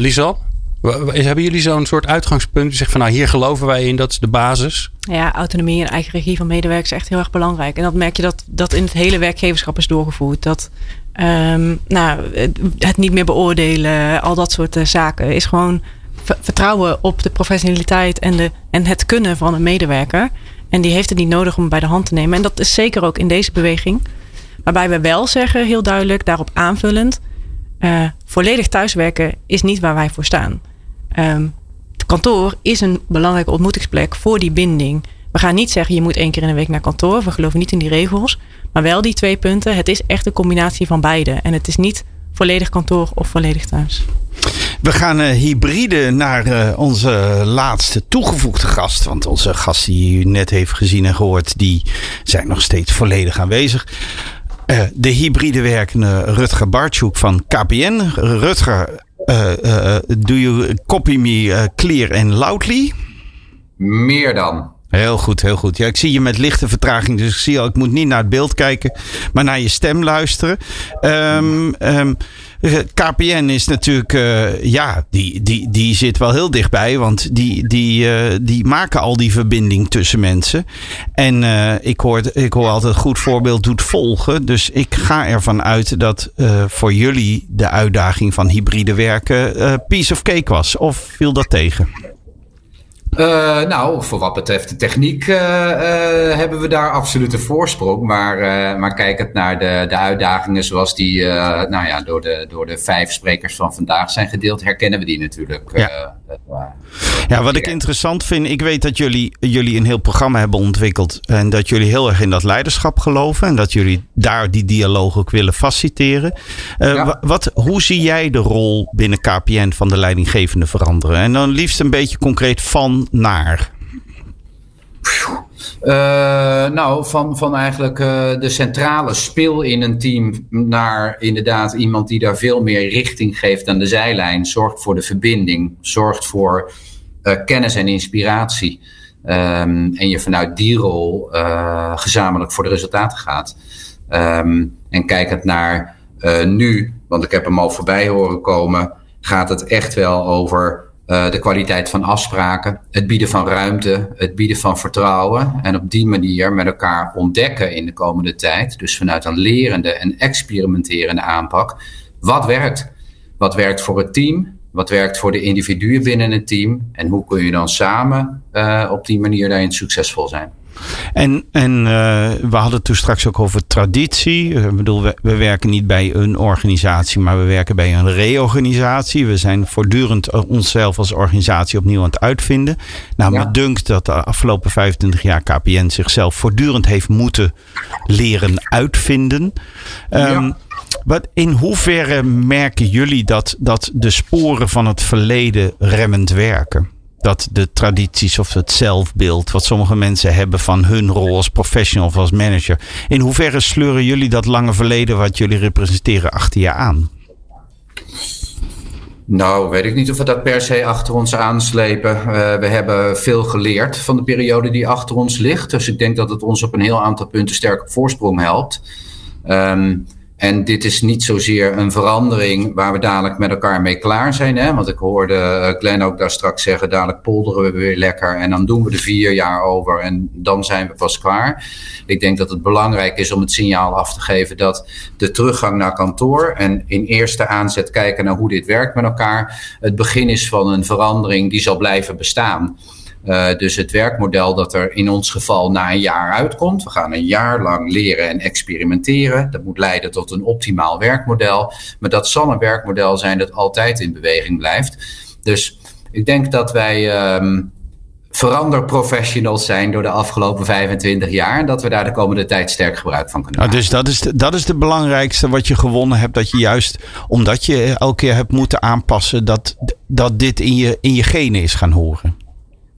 wa- Hebben jullie zo'n soort uitgangspunt? Je zegt van nou, hier geloven wij in, dat is de basis. Ja, autonomie en eigen regie van medewerkers is echt heel erg belangrijk. En dat merk je dat dat in het hele werkgeverschap is doorgevoerd. Dat ehm, nou, het- het niet meer beoordelen, al dat soort eh, zaken, is gewoon vertrouwen op de professionaliteit en, de, en het kunnen van een medewerker. En die heeft het niet nodig om bij de hand te nemen. En dat is zeker ook in deze beweging. Waarbij we wel zeggen, heel duidelijk, daarop aanvullend. eh, volledig thuiswerken is niet waar wij voor staan. Ehm, het kantoor is een belangrijke ontmoetingsplek voor die binding. We gaan niet zeggen je moet één keer in de week naar kantoor. We geloven niet in die regels. Maar wel die twee punten. Het is echt een combinatie van beide. En het is niet volledig kantoor of volledig thuis. We gaan eh, hybride naar eh, onze laatste toegevoegde gast. Want onze gasten die u net heeft gezien en gehoord, die zijn nog steeds volledig aanwezig. Eh, de hybride werkende Rutger Bartschuk van KPN. Rutger, eh, eh, do you copy me clear and loudly? Meer dan. Heel goed, heel goed. Ja, ik zie je met lichte vertraging, dus ik zie al, ik moet niet naar het beeld kijken, maar naar je stem luisteren. Ehm, ehm, eh, KPN is natuurlijk, eh, ja, die, die, die zit wel heel dichtbij, want die, die, eh, die maken al die verbinding tussen mensen. En eh, ik, hoor, ik hoor altijd, goed voorbeeld doet volgen. Dus ik ga ervan uit dat voor jullie de uitdaging van hybride werken piece of cake was. Of viel dat tegen? Eh, nou, voor wat betreft de techniek eh, hebben we daar absoluut een voorsprong. Maar, maar kijkend naar de, de uitdagingen zoals die nou ja, door, de, door de vijf sprekers van vandaag zijn gedeeld, herkennen we die natuurlijk. Ja. Ja, wat ik interessant vind, ik weet dat jullie, jullie een heel programma hebben ontwikkeld. En dat jullie heel erg in dat leiderschap geloven. En dat jullie daar die dialoog ook willen faciliteren. Eh, Ja. wat, hoe zie jij de rol binnen KPN van de leidinggevende veranderen? En dan liefst een beetje concreet van naar. Eh, nou, van, van eigenlijk eh, de centrale spil in een team naar inderdaad iemand die daar veel meer richting geeft aan de zijlijn. Zorgt voor de verbinding, zorgt voor eh, kennis en inspiratie. Ehm, en je vanuit die rol gezamenlijk voor de resultaten gaat. Ehm, en kijkend naar nu, want ik heb hem al voorbij horen komen, gaat het echt wel over eh, de kwaliteit van afspraken, het bieden van ruimte, het bieden van vertrouwen. En op die manier met elkaar ontdekken in de komende tijd. Dus vanuit een lerende en experimenterende aanpak. Wat werkt? Wat werkt voor het team? Wat werkt voor de individuen binnen het team? En hoe kun je dan samen eh, op die manier daarin succesvol zijn? En, en eh, we hadden het toen straks ook over traditie. Eh, Ik bedoel, we, we werken niet bij een organisatie, maar we werken bij een reorganisatie. We zijn voortdurend eh, onszelf als organisatie opnieuw aan het uitvinden. Nou, Ja. me dunkt dat de afgelopen 25 jaar KPN zichzelf voortdurend heeft moeten leren uitvinden. Ehm, wat, in hoeverre merken jullie dat, dat de sporen van het verleden remmend werken? Dat de tradities of het zelfbeeld wat sommige mensen hebben van hun rol als professional of als manager. In hoeverre sleuren jullie dat lange verleden wat jullie representeren achter je aan? Nou, weet ik niet of we dat per se achter ons aanslepen. Uh, we hebben veel geleerd van de periode die achter ons ligt. Dus ik denk dat het ons op een heel aantal punten sterk op voorsprong helpt. Um, en dit is niet zozeer een verandering waar we dadelijk met elkaar mee klaar zijn. Hè? Want ik hoorde Glenn ook daar straks zeggen, dadelijk polderen we weer lekker. En dan doen we er vier jaar over en dan zijn we pas klaar. Ik denk dat het belangrijk is om het signaal af te geven dat de teruggang naar kantoor en in eerste aanzet kijken naar hoe dit werkt met elkaar. Het begin is van een verandering die zal blijven bestaan. Uh, dus het werkmodel dat er in ons geval na een jaar uitkomt. We gaan een jaar lang leren en experimenteren. Dat moet leiden tot een optimaal werkmodel. Maar dat zal een werkmodel zijn dat altijd in beweging blijft. Dus ik denk dat wij um, veranderprofessionals zijn door de afgelopen 25 jaar. En dat we daar de komende tijd sterk gebruik van kunnen maken. Nou, dus dat is, de, dat is de belangrijkste wat je gewonnen hebt. Dat je juist, omdat je elke keer hebt moeten aanpassen, dat, dat dit in je, in je genen is gaan horen.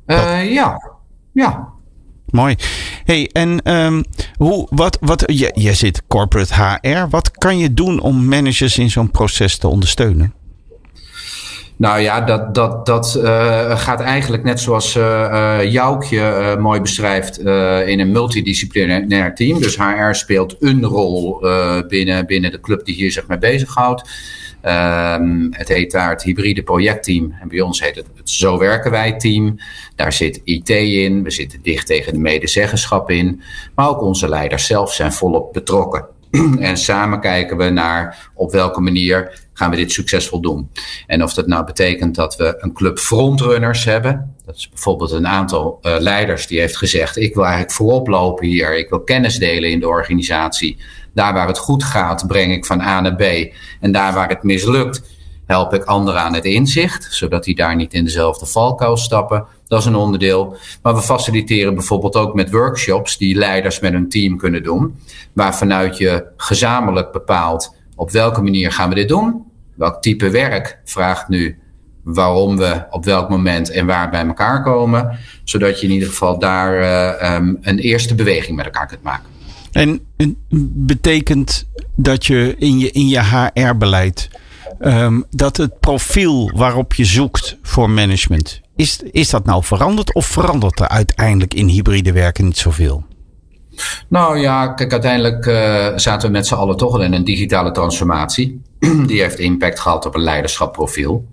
Uh, ja, ja. Mooi. Hey, en um, hoe, wat, wat, je, je zit corporate HR. Wat kan je doen om managers in zo'n proces te ondersteunen? Nou ja, dat, dat, dat uh, gaat eigenlijk net zoals uh, Joukje mooi beschrijft in een multidisciplinair team. Dus HR speelt een rol binnen, binnen de club die hier zich mee bezighoudt. Um, het heet daar het hybride projectteam. En bij ons heet het het Zo werken wij team. Daar zit IT in. We zitten dicht tegen de medezeggenschap in. Maar ook onze leiders zelf zijn volop betrokken. [clears throat] en samen kijken we naar op welke manier gaan we dit succesvol doen. En of dat nou betekent dat we een club frontrunners hebben. Dat is bijvoorbeeld een aantal uh, leiders die heeft gezegd: ik wil eigenlijk voorop lopen hier. Ik wil kennis delen in de organisatie. Daar waar het goed gaat, breng ik van A naar B. En daar waar het mislukt, help ik anderen aan het inzicht, zodat die daar niet in dezelfde valkuil stappen. Dat is een onderdeel. Maar we faciliteren bijvoorbeeld ook met workshops die leiders met een team kunnen doen, waar vanuit je gezamenlijk bepaalt op welke manier gaan we dit doen, welk type werk vraagt nu waarom we op welk moment en waar bij elkaar komen, zodat je in ieder geval daar uh, um, een eerste beweging met elkaar kunt maken. En, betekent dat je in je, in je HR-beleid um, dat het profiel waarop je zoekt voor management, is, is dat nou veranderd of verandert er uiteindelijk in hybride werken niet zoveel? Nou ja, kijk, uiteindelijk uh, zaten we met z'n allen toch al in een digitale transformatie. [clears throat] Die heeft impact gehad op een leiderschapprofiel.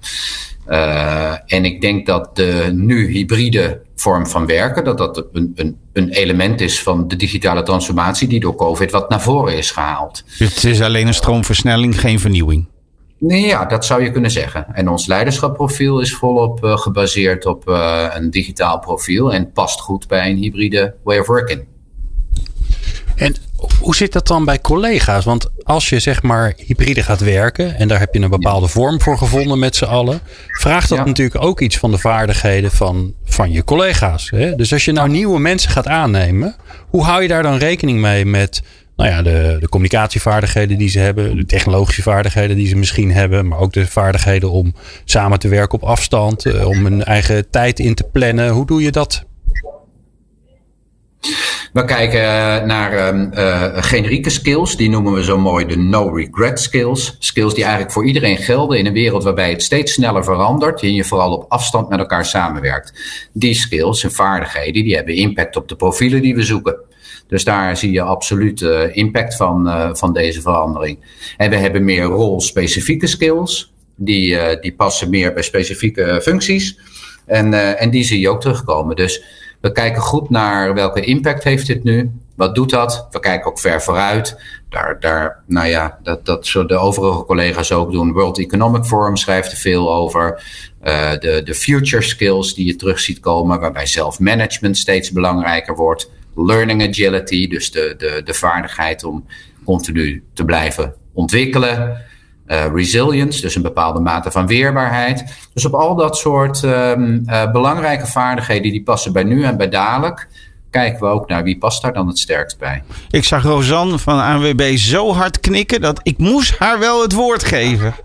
Uh, en ik denk dat de nu hybride vorm van werken, dat dat een, een, een element is van de digitale transformatie die door COVID wat naar voren is gehaald. Het is alleen een stroomversnelling, geen vernieuwing. Nee, ja, dat zou je kunnen zeggen. En ons leiderschapprofiel is volop uh, gebaseerd op uh, een digitaal profiel en past goed bij een hybride way of working. En hoe zit dat dan bij collega's? Want als je zeg maar hybride gaat werken en daar heb je een bepaalde vorm voor gevonden met z'n allen, vraagt dat natuurlijk ook iets van de vaardigheden van, van je collega's. Hè? Dus als je nou nieuwe mensen gaat aannemen, hoe hou je daar dan rekening mee met nou ja, de, de communicatievaardigheden die ze hebben, de technologische vaardigheden die ze misschien hebben, maar ook de vaardigheden om samen te werken op afstand, eh, om hun eigen tijd in te plannen. Hoe doe je dat we kijken naar uh, generieke skills, die noemen we zo mooi de no-regret skills. Skills die eigenlijk voor iedereen gelden in een wereld waarbij het steeds sneller verandert en je vooral op afstand met elkaar samenwerkt. Die skills en vaardigheden die hebben impact op de profielen die we zoeken. Dus daar zie je absoluut uh, impact van, van deze verandering. En we hebben meer rolspecifieke skills, die, die passen meer bij specifieke functies. En, en die zie je ook terugkomen. Dus we kijken goed naar welke impact heeft dit nu. Wat doet dat? We kijken ook ver vooruit. Daar, daar, nou ja, dat, dat zullen de overige collega's ook doen. World Economic Forum schrijft er veel over. Uh, de, de future skills die je terug ziet komen, waarbij zelfmanagement steeds belangrijker wordt. Learning agility, dus de, de, de vaardigheid om continu te blijven ontwikkelen. Uh, resilience, dus een bepaalde mate van weerbaarheid. Dus op al dat soort um, uh, belangrijke vaardigheden die passen bij nu en bij dadelijk. Kijken we ook naar wie past daar dan het sterkst bij. Ik zag Rosanne van ANWB zo hard knikken dat ik moest haar wel het woord geven.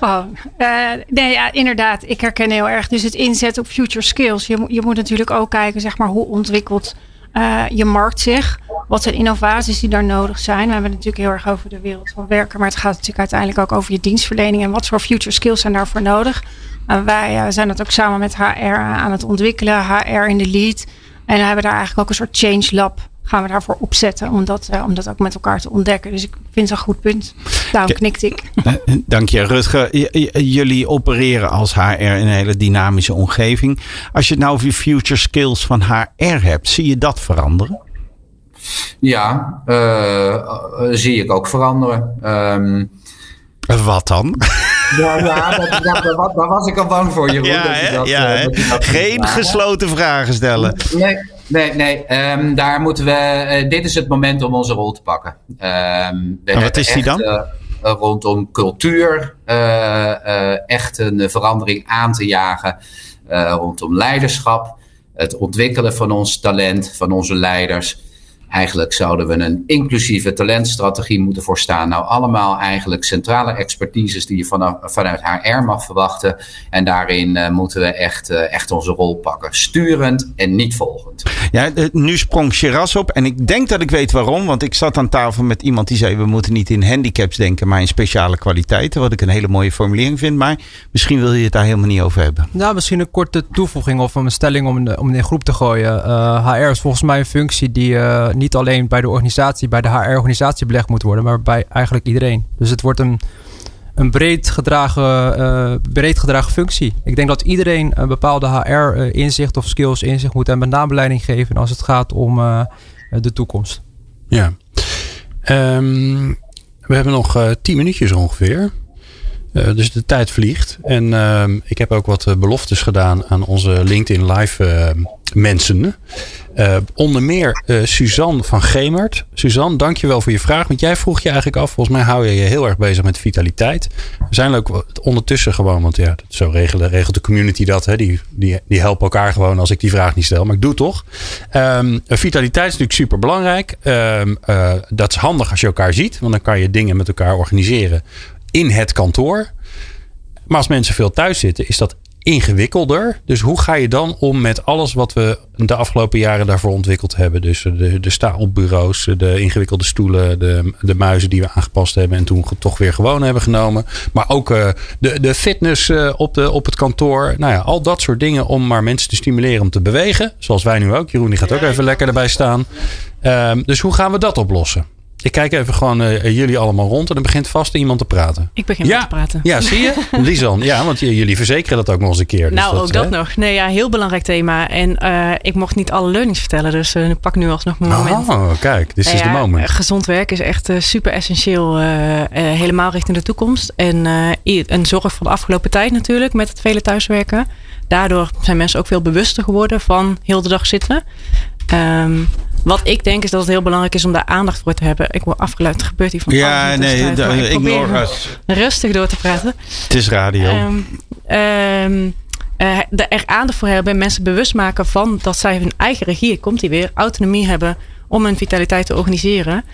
Oh, uh, nee, ja, inderdaad. Ik herken heel erg. Dus het inzetten op future skills. Je, je moet natuurlijk ook kijken, zeg maar, hoe ontwikkelt uh, je markt zich. Wat zijn innovaties die daar nodig zijn? We hebben het natuurlijk heel erg over de wereld van werken, maar het gaat natuurlijk uiteindelijk ook over je dienstverlening en wat voor future skills zijn daarvoor nodig. Uh, wij uh, zijn dat ook samen met HR aan het ontwikkelen, HR in de lead. En hebben daar eigenlijk ook een soort change lab gaan we daarvoor opzetten om dat, uh, om dat ook met elkaar te ontdekken. Dus ik vind het een goed punt. Daarom knikte ik. Dank je, Rutger. jullie opereren als HR in een hele dynamische omgeving. Als je het nou over je future skills van HR hebt, zie je dat veranderen? Ja, uh, zie ik ook veranderen. Um, Wat dan? Ja, ja dat, dat, daar was ik al bang voor, Jeroen. Ja, dat dat, ja, Geen gesloten vragen stellen. Nee, nee, nee. Um, daar moeten we. Uh, dit is het moment om onze rol te pakken. Um, en wat is die dan? Uh, rondom cultuur echt een verandering aan te jagen. rondom leiderschap. Het ontwikkelen van ons talent, van onze leiders. Eigenlijk zouden we een inclusieve talentstrategie moeten voorstaan. Nou, allemaal eigenlijk centrale expertises die je vanaf, vanuit HR mag verwachten. En daarin uh, moeten we echt, uh, echt onze rol pakken. Sturend en niet volgend. Ja, nu sprong Shiraz op. En ik denk dat ik weet waarom. Want ik zat aan tafel met iemand die zei: we moeten niet in handicaps denken, maar in speciale kwaliteiten. Wat ik een hele mooie formulering vind. Maar misschien wil je het daar helemaal niet over hebben. Nou, misschien een korte toevoeging of een stelling om, in, om in groep te gooien. Uh, HR is volgens mij een functie die niet alleen bij de organisatie, bij de HR-organisatie belegd moet worden, maar bij eigenlijk iedereen. Dus het wordt een, een breed, gedragen, uh, breed gedragen functie. Ik denk dat iedereen een bepaalde HR-inzicht of skills inzicht moet en met name leiding geven als het gaat om uh, de toekomst. Ja. Um, we hebben nog uh, tien minuutjes ongeveer. Dus de tijd vliegt. En uh, ik heb ook wat beloftes gedaan aan onze LinkedIn Live uh, mensen. Uh, onder meer uh, Suzanne van Gemert. Suzanne, dankjewel voor je vraag. Want jij vroeg je eigenlijk af. Volgens mij hou je je heel erg bezig met vitaliteit. We zijn ook ondertussen gewoon. Want ja, zo regelen, regelt de community dat. Hè. Die, die, die helpen elkaar gewoon als ik die vraag niet stel. Maar ik doe toch. Um, vitaliteit is natuurlijk super belangrijk. Um, uh, dat is handig als je elkaar ziet. Want dan kan je dingen met elkaar organiseren in het kantoor. Maar als mensen veel thuis zitten, is dat ingewikkelder. Dus hoe ga je dan om met alles wat we de afgelopen jaren daarvoor ontwikkeld hebben? Dus de, de staalbureaus, de ingewikkelde stoelen, de, de muizen die we aangepast hebben en toen toch weer gewoon hebben genomen. Maar ook uh, de, de fitness uh, op, de, op het kantoor. Nou ja, al dat soort dingen om maar mensen te stimuleren om te bewegen. Zoals wij nu ook. Jeroen die gaat ook even lekker erbij staan. Um, dus hoe gaan we dat oplossen? Ik kijk even gewoon uh, jullie allemaal rond en dan begint vast iemand te praten. Ik begin ja. te praten. Ja, zie je? [laughs] Lisan, ja, want jullie verzekeren dat ook nog eens een keer. Nou, dus ook dat hè? nog. Nee, ja, heel belangrijk thema. En uh, ik mocht niet alle learnings vertellen, dus uh, ik pak nu alsnog mijn moment. Oh, kijk, dit is ja, de moment. Gezond werk is echt super essentieel, helemaal richting de toekomst. En een zorg van de afgelopen tijd natuurlijk, met het vele thuiswerken. Daardoor zijn mensen ook veel bewuster geworden van heel de dag zitten. Um, wat ik denk is dat het heel belangrijk is om daar aandacht voor te hebben. Ik word afgeluid. Het gebeurt hier van Ja, nee, ik ignore us. Rustig door te praten. Het is radio. Um, um, uh, er aandacht voor hebben en mensen bewust maken van dat zij hun eigen regie, komt die weer, autonomie hebben om hun vitaliteit te organiseren. Um,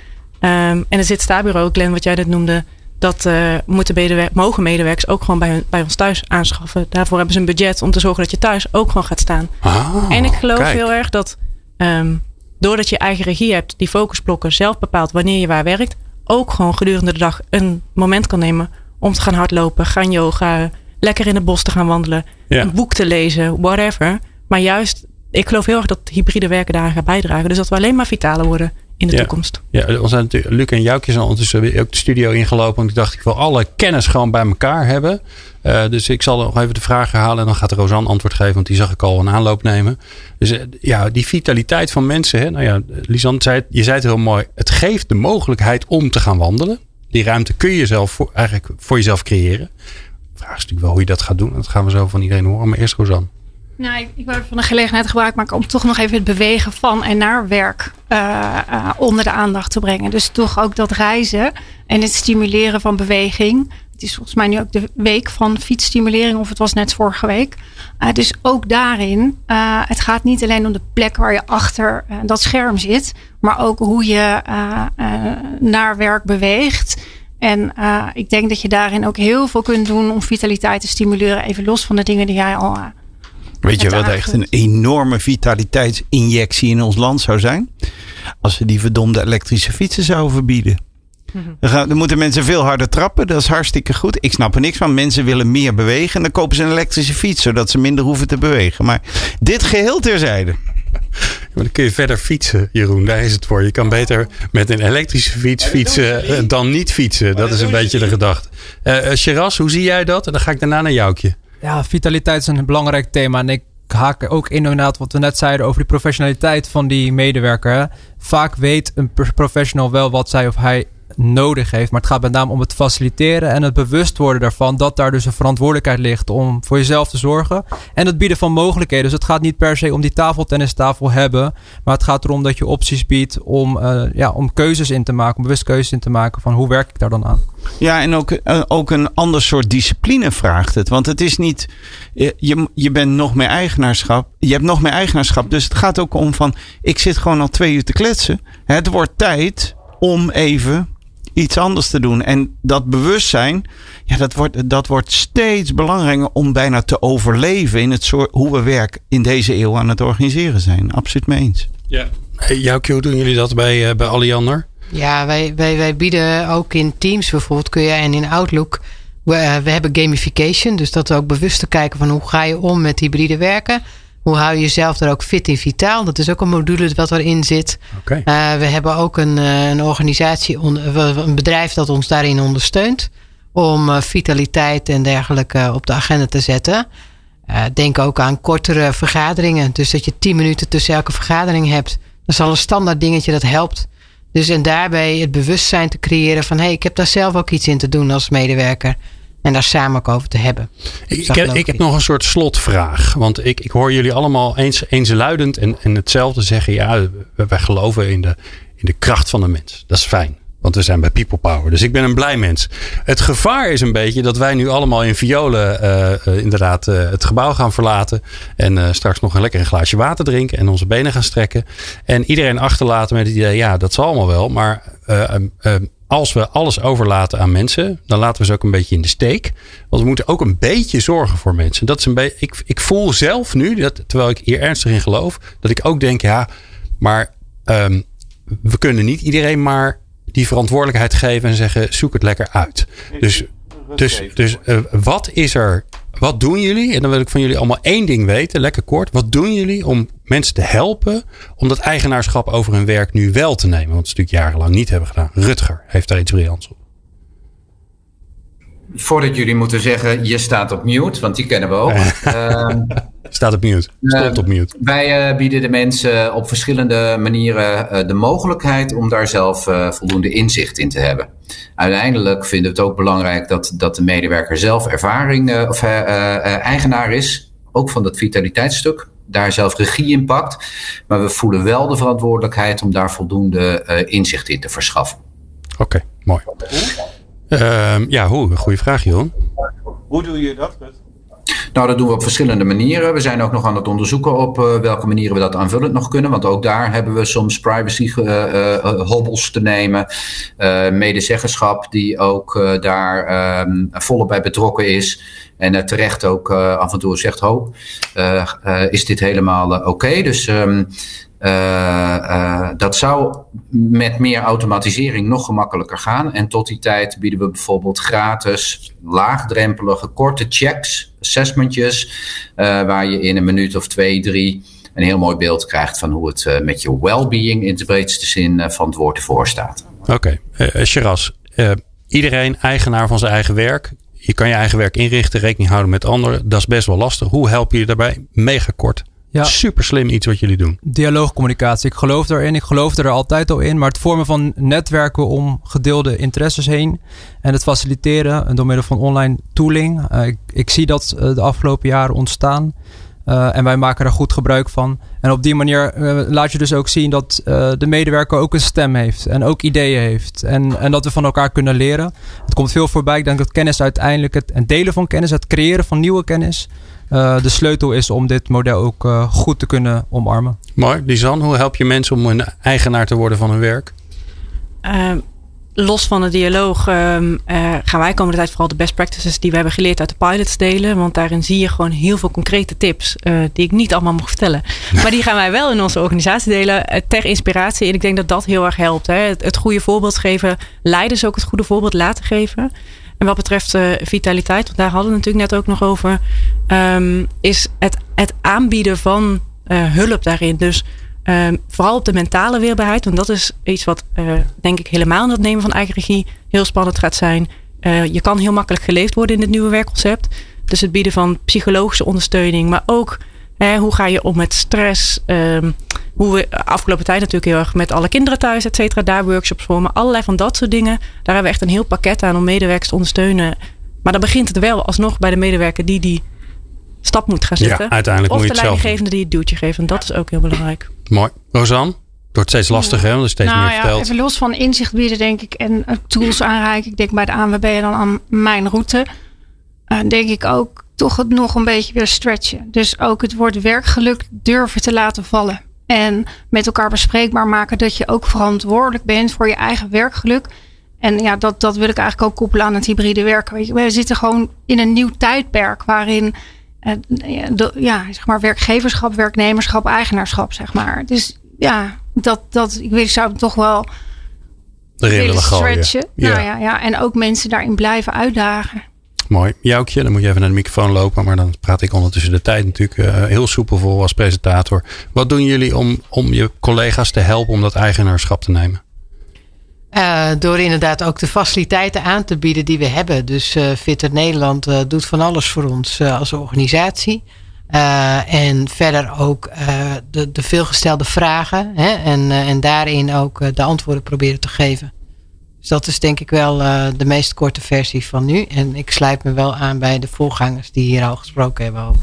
en er zit stabureau, Glenn, wat jij net noemde. Dat uh, moeten medewer mogen medewerkers ook gewoon bij, hun, bij ons thuis aanschaffen. Daarvoor hebben ze een budget om te zorgen dat je thuis ook gewoon gaat staan. Oh, en ik geloof kijk. heel erg dat um, doordat je eigen regie hebt, die focusblokken zelf bepaalt wanneer je waar werkt, ook gewoon gedurende de dag een moment kan nemen om te gaan hardlopen, gaan yoga, lekker in het bos te gaan wandelen, Ja. een boek te lezen, whatever. Maar juist, ik geloof heel erg dat hybride werken daaraan gaat bijdragen. Dus dat we alleen maar vitaler worden in de Ja. toekomst. Ja, we zijn natuurlijk, Luc en Joukje zijn ondertussen weer ook de studio ingelopen. Want ik dacht, ik wil alle kennis gewoon bij elkaar hebben. Uh, dus ik zal nog even de vraag herhalen. En dan gaat Rosanne antwoord geven. Want die zag ik al een aanloop nemen. Dus uh, ja, die vitaliteit van mensen. Hè? Nou ja, Lisanne zei het, je zei het heel mooi. Het geeft de mogelijkheid om te gaan wandelen. Die ruimte kun je zelf voor, eigenlijk voor jezelf creëren. De vraag is natuurlijk wel hoe je dat gaat doen. Dat gaan we zo van iedereen horen. Maar eerst Rosanne. Nou, ik, ik wil van de gelegenheid gebruik maken om toch nog even het bewegen van en naar werk uh, uh, onder de aandacht te brengen. Dus toch ook dat reizen en het stimuleren van beweging. Het is volgens mij nu ook de week van fietsstimulering, of het was net vorige week. Uh, dus ook daarin, het gaat niet alleen om de plek waar je achter dat scherm zit, maar ook hoe je naar werk beweegt. En ik denk dat je daarin ook heel veel kunt doen om vitaliteit te stimuleren, even los van de dingen die jij al Weet je wat echt een enorme vitaliteitsinjectie in ons land zou zijn? Als we die verdomde elektrische fietsen zouden verbieden. Mm-hmm. Dan, gaan, dan, moeten mensen veel harder trappen. Dat is hartstikke goed. Ik snap er niks van. Mensen willen meer bewegen. En dan kopen ze een elektrische fiets. Zodat ze minder hoeven te bewegen. Maar dit geheel terzijde. Maar dan kun je verder fietsen, Jeroen. Daar is het voor. Je kan beter met een elektrische fiets fietsen dan niet fietsen. Dat is een beetje de gedachte. Uh, uh, Shiraz, hoe zie jij dat? En dan ga ik daarna naar Joukje. Ja, vitaliteit is een belangrijk thema. En ik haak ook in inderdaad wat we net zeiden over die professionaliteit van die medewerker. Vaak weet een professional wel wat zij of hij nodig heeft. Maar het gaat met name om het faciliteren en het bewust worden daarvan dat daar dus een verantwoordelijkheid ligt om voor jezelf te zorgen. En het bieden van mogelijkheden. Dus het gaat niet per se om die tafeltennistafel hebben, maar het gaat erom dat je opties biedt om, uh, ja, om keuzes in te maken, om bewust keuzes in te maken van hoe werk ik daar dan aan. Ja, en ook, uh, ook een ander soort discipline vraagt het. Want het is niet, je, je bent nog meer eigenaarschap. Je hebt nog meer eigenaarschap. Dus het gaat ook om van, ik zit gewoon al twee uur te kletsen. Het wordt tijd om even iets anders te doen. En dat bewustzijn, ja, dat wordt, dat wordt steeds belangrijker om bijna te overleven in het soort hoe we werk in deze eeuw aan het organiseren zijn. Absoluut mee eens. Ja. Hey, jouw hoe doen jullie dat bij, uh, bij Alliander? Ja, wij, wij, wij bieden ook in Teams bijvoorbeeld kun je en in Outlook. We, uh, we hebben gamification, dus dat we ook bewust te kijken van hoe ga je om met hybride werken. Hoe hou je jezelf er ook fit en vitaal? Dat is ook een module wat erin zit. Okay. Uh, we hebben ook een, uh, een organisatie, een bedrijf dat ons daarin ondersteunt. Om uh, vitaliteit en dergelijke op de agenda te zetten. denk ook aan kortere vergaderingen. Dus dat je tien minuten tussen elke vergadering hebt. Dat is al een standaard dingetje dat helpt. Dus en daarbij het bewustzijn te creëren van hé, hey, ik heb daar zelf ook iets in te doen als medewerker. En daar samen ook over te hebben. Ik, ik, heb, ik heb, nog een soort slotvraag. Want ik, ik hoor jullie allemaal eens, eensluidend en, en hetzelfde zeggen. Ja, wij geloven in de, in de kracht van de mens. Dat is fijn. Want we zijn bij People Power. Dus ik ben een blij mens. Het gevaar is een beetje dat wij nu allemaal in violen uh, uh, inderdaad uh, het gebouw gaan verlaten. En straks nog een lekker een glaasje water drinken. En onze benen gaan strekken. En iedereen achterlaten met het idee, ja dat zal allemaal wel. Maar als we alles overlaten aan mensen, dan laten we ze ook een beetje in de steek. Want we moeten ook een beetje zorgen voor mensen. Dat is een beetje, ik, ik voel zelf nu, dat, terwijl ik hier ernstig in geloof, dat ik ook denk, ja, maar um, we kunnen niet iedereen maar die verantwoordelijkheid geven en zeggen, zoek het lekker uit. Dus, dus, dus uh, wat is er wat doen jullie? En dan wil ik van jullie allemaal één ding weten, lekker kort. Wat doen jullie om mensen te helpen om dat eigenaarschap over hun werk nu wel te nemen? Want ze natuurlijk jarenlang niet hebben gedaan. Rutger heeft daar iets briljants op. Voordat jullie moeten zeggen, je staat op mute, want die kennen we ook. uh, [laughs] staat op mute. Stond op mute. Uh, wij uh, bieden de mensen op verschillende manieren uh, de mogelijkheid om daar zelf uh, voldoende inzicht in te hebben. Uiteindelijk vinden we het ook belangrijk dat, dat de medewerker zelf ervaring uh, of uh, eigenaar is, ook van dat vitaliteitsstuk. Daar zelf regie in pakt. Maar we voelen wel de verantwoordelijkheid om daar voldoende uh, inzicht in te verschaffen. Oké, okay, mooi. Uh, ja, hoe? Goede vraag, Johan. Hoe doe je dat, Rut? Nou, dat doen we op verschillende manieren. We zijn ook nog aan het onderzoeken op uh, welke manieren we dat aanvullend nog kunnen. Want ook daar hebben we soms privacy uh, uh, hobbels te nemen. medezeggenschap die ook daar um, volop bij betrokken is. En terecht ook af en toe zegt, ho, is dit helemaal oké? Dus... Um, uh, uh, dat zou met meer automatisering nog gemakkelijker gaan. En tot die tijd bieden we bijvoorbeeld gratis, laagdrempelige, korte checks, assessmentjes, uh, waar je in een minuut of twee, drie een heel mooi beeld krijgt van hoe het met je well-being in de breedste zin van het woord ervoor staat. Oké, okay. Iedereen eigenaar van zijn eigen werk. Je kan je eigen werk inrichten, rekening houden met anderen. Dat is best wel lastig. Hoe help je je daarbij? Mega kort. Ja. Super slim iets wat jullie doen. Dialoogcommunicatie. Ik geloof erin. Ik geloof er altijd al in. Maar het vormen van netwerken om gedeelde interesses heen. En het faciliteren door middel van online tooling. Uh, ik, ik, zie dat uh, de afgelopen jaren ontstaan. Uh, en wij maken er goed gebruik van. En op die manier laat je dus ook zien dat de medewerker ook een stem heeft. En ook ideeën heeft. En, en dat we van elkaar kunnen leren. Het komt veel voorbij. Ik denk dat kennis uiteindelijk het, het delen van kennis, het creëren van nieuwe kennis uh, de sleutel is om dit model ook uh, goed te kunnen omarmen. Mooi. Lisan, hoe help je mensen om een eigenaar te worden van hun werk? Uh, los van de dialoog um, gaan wij komende tijd vooral de best practices die we hebben geleerd uit de pilots delen. Want daarin zie je gewoon heel veel concrete tips die ik niet allemaal mag vertellen. [laughs] maar die gaan wij wel in onze organisatie delen ter inspiratie. En ik denk dat dat heel erg helpt. Hè. Het, het goede voorbeeld geven, leiders ook het goede voorbeeld laten geven. En wat betreft uh, vitaliteit, want daar hadden we natuurlijk net ook nog over, um, is het, het aanbieden van uh, hulp daarin. Dus um, vooral op de mentale weerbaarheid, want dat is iets wat uh, denk ik helemaal in het nemen van eigen regie heel spannend gaat zijn. je kan heel makkelijk geleefd worden in dit nieuwe werkconcept. Dus het bieden van psychologische ondersteuning, maar ook hè, hoe ga je om met stress, um, hoe we afgelopen tijd natuurlijk heel erg met alle kinderen thuis, et cetera, daar workshops voor. Maar allerlei van dat soort dingen. Daar hebben we echt een heel pakket aan om medewerkers te ondersteunen. Maar dan begint het wel alsnog bij de medewerker die die stap moet gaan zetten. Ja, uiteindelijk of moet je de het zelf leidinggevende die het duwtje geeft. En dat is ook heel belangrijk. Mooi. Rosanne? Wordt steeds lastiger, hè? Want er steeds nou meer ja, verteld. even los van inzicht bieden, denk ik, en tools aanreiken. Ik denk bij de ANWB en dan aan mijn route. eh, denk ik ook toch het nog een beetje weer stretchen. Dus ook het woord werkgeluk durven te laten vallen. En met elkaar bespreekbaar maken dat je ook verantwoordelijk bent voor je eigen werkgeluk. En ja, dat, dat wil ik eigenlijk ook koppelen aan het hybride werken. We zitten gewoon in een nieuw tijdperk waarin eh, ja, de- ja, zeg maar werkgeverschap, werknemerschap, eigenaarschap, zeg maar. Dus ja, dat, dat ik, weet, ik zou het toch wel willen stretchen. Ja. Nou ja, ja, en ook mensen daarin blijven uitdagen. Mooi. Joukje, dan moet je even naar de microfoon lopen. Maar dan praat ik ondertussen de tijd natuurlijk eh, heel soepel voor als presentator. Wat doen jullie om, om je collega's te helpen om dat eigenaarschap te nemen? Eh, door inderdaad ook de faciliteiten aan te bieden die we hebben. Dus eh Fitter Nederland doet van alles voor ons als organisatie. En verder ook de, de veelgestelde vragen. Hè, en, en daarin ook de antwoorden proberen te geven. Dus dat is denk ik wel eh, de meest korte versie van nu. En ik sluit me wel aan bij de voorgangers die hier al gesproken hebben over.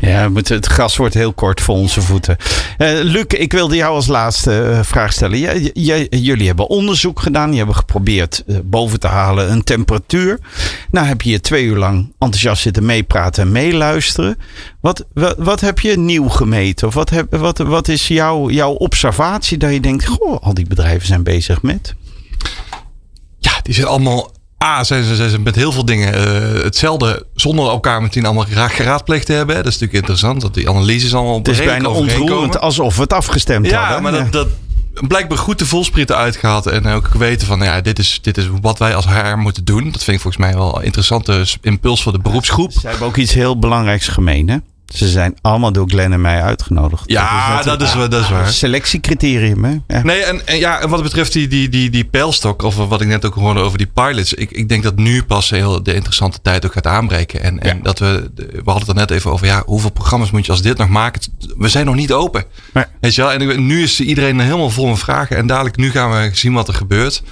Ja, het gras wordt heel kort voor onze voeten. Eh, Luc, ik wilde jou als laatste eh, vraag stellen. Jullie hebben onderzoek gedaan. Je hebben geprobeerd boven te halen een temperatuur. Nou heb je hier twee uur lang enthousiast zitten meepraten en meeluisteren. Wat, wat, wat heb je nieuw gemeten? Of wat, heb, wat, wat is jouw, jouw observatie dat je denkt... Goh, al die bedrijven zijn bezig met... Ja, die zijn allemaal. A, zijn ze, zijn ze met heel veel dingen eh, hetzelfde, zonder elkaar meteen allemaal graag geraadpleegd te hebben. Dat is natuurlijk interessant, dat die analyses allemaal op Het is bijna ontroerend alsof we het afgestemd Ja, hadden. maar dat, dat blijkbaar goed de volsprieten uitgehaald. En ook weten van, ja, dit is, dit is wat wij als HR moeten doen. Dat vind ik volgens mij wel een interessante impuls voor de beroepsgroep. Ze hebben ook iets heel belangrijks gemeen, hè? Ze zijn allemaal door Glenn en mij uitgenodigd. Ja, dat een is, wel- dat is waar. Selectiecriterium, hè? Ja. Nee, en, en ja, wat betreft die, die, die, die pijlstok, of wat ik net ook hoorde over die pilots. Ik, ik denk dat nu pas heel de interessante tijd ook gaat aanbreken. En, en dat we, we hadden het er net even over, ja, hoeveel programma's moet je als dit nog maken? We zijn nog niet open. Nee. Weet je wel? En nu is iedereen helemaal vol met vragen. En dadelijk, nu gaan we zien wat er gebeurt.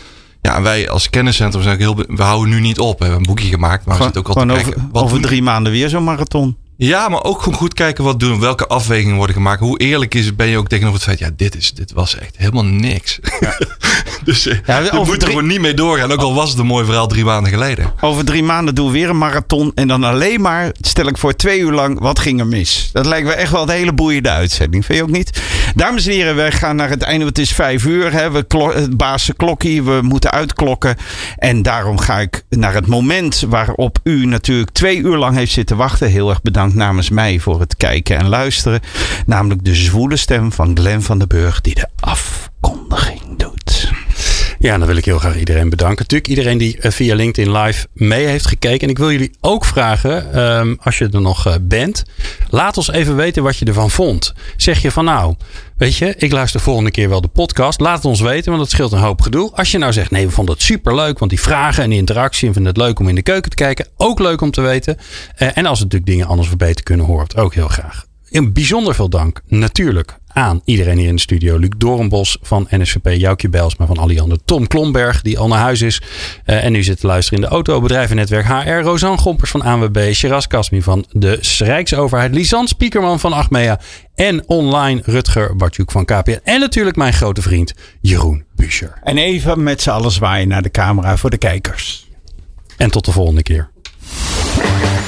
Ja, wij als kenniscentrum zijn ook heel, we houden nu niet op. We hebben een boekje gemaakt, maar we zitten ook al te kijken. over, wat over drie maanden weer zo'n marathon. Ja, maar ook gewoon goed kijken wat doen. Welke afwegingen worden gemaakt. Hoe eerlijk is, ben je ook tegenover het feit. Ja, dit, is, dit was echt helemaal niks. [laughs] dus eh, Ja, we moeten drie- er gewoon niet mee doorgaan. Ook al was het een mooi verhaal drie maanden geleden. Over drie maanden doen we weer een marathon. En dan alleen maar, stel ik voor, twee uur lang, wat ging er mis? Dat lijkt me echt wel een hele boeiende uitzending. Vind je ook niet? Dames en heren, wij gaan naar het einde. Het is vijf uur. Hè. We het bazen klokkie. We moeten uitklokken. En daarom ga ik naar het moment waarop u natuurlijk twee uur lang heeft zitten wachten. Heel erg bedankt namens mij voor het kijken en luisteren. Namelijk de zwoele stem van Glenn van den Burg die de afkondiging doet. Ja, dan wil ik heel graag iedereen bedanken. Natuurlijk iedereen die eh, via LinkedIn Live mee heeft gekeken. En ik wil jullie ook vragen, ehm, als je er nog eh, bent. Laat ons even weten wat je ervan vond. Zeg je van nou, weet je, ik luister volgende keer wel de podcast. Laat het ons weten, want dat scheelt een hoop gedoe. Als je nou zegt, nee, we vonden het superleuk. Want die vragen en die interactie en vinden het leuk om in de keuken te kijken. Ook leuk om te weten. Eh, en als we natuurlijk dingen anders of beter kunnen, het ook heel graag. Een bijzonder veel dank natuurlijk aan iedereen hier in de studio. Luc Doornbos van NSVP, Joukje Bijlsma van Alliander, Tom Klomberg die al naar huis is eh, en nu zit te luisteren in de auto, bedrijvennetwerk HR, Rosanne Gompers van ANWB, Shiraz Kasmi van de Rijksoverheid, Lisanne Spiekerman van Achmea en online Rutger Bartjuk van KPN en natuurlijk mijn grote vriend Jeroen Buescher. En even met z'n allen zwaaien naar de camera voor de kijkers. En tot de volgende keer.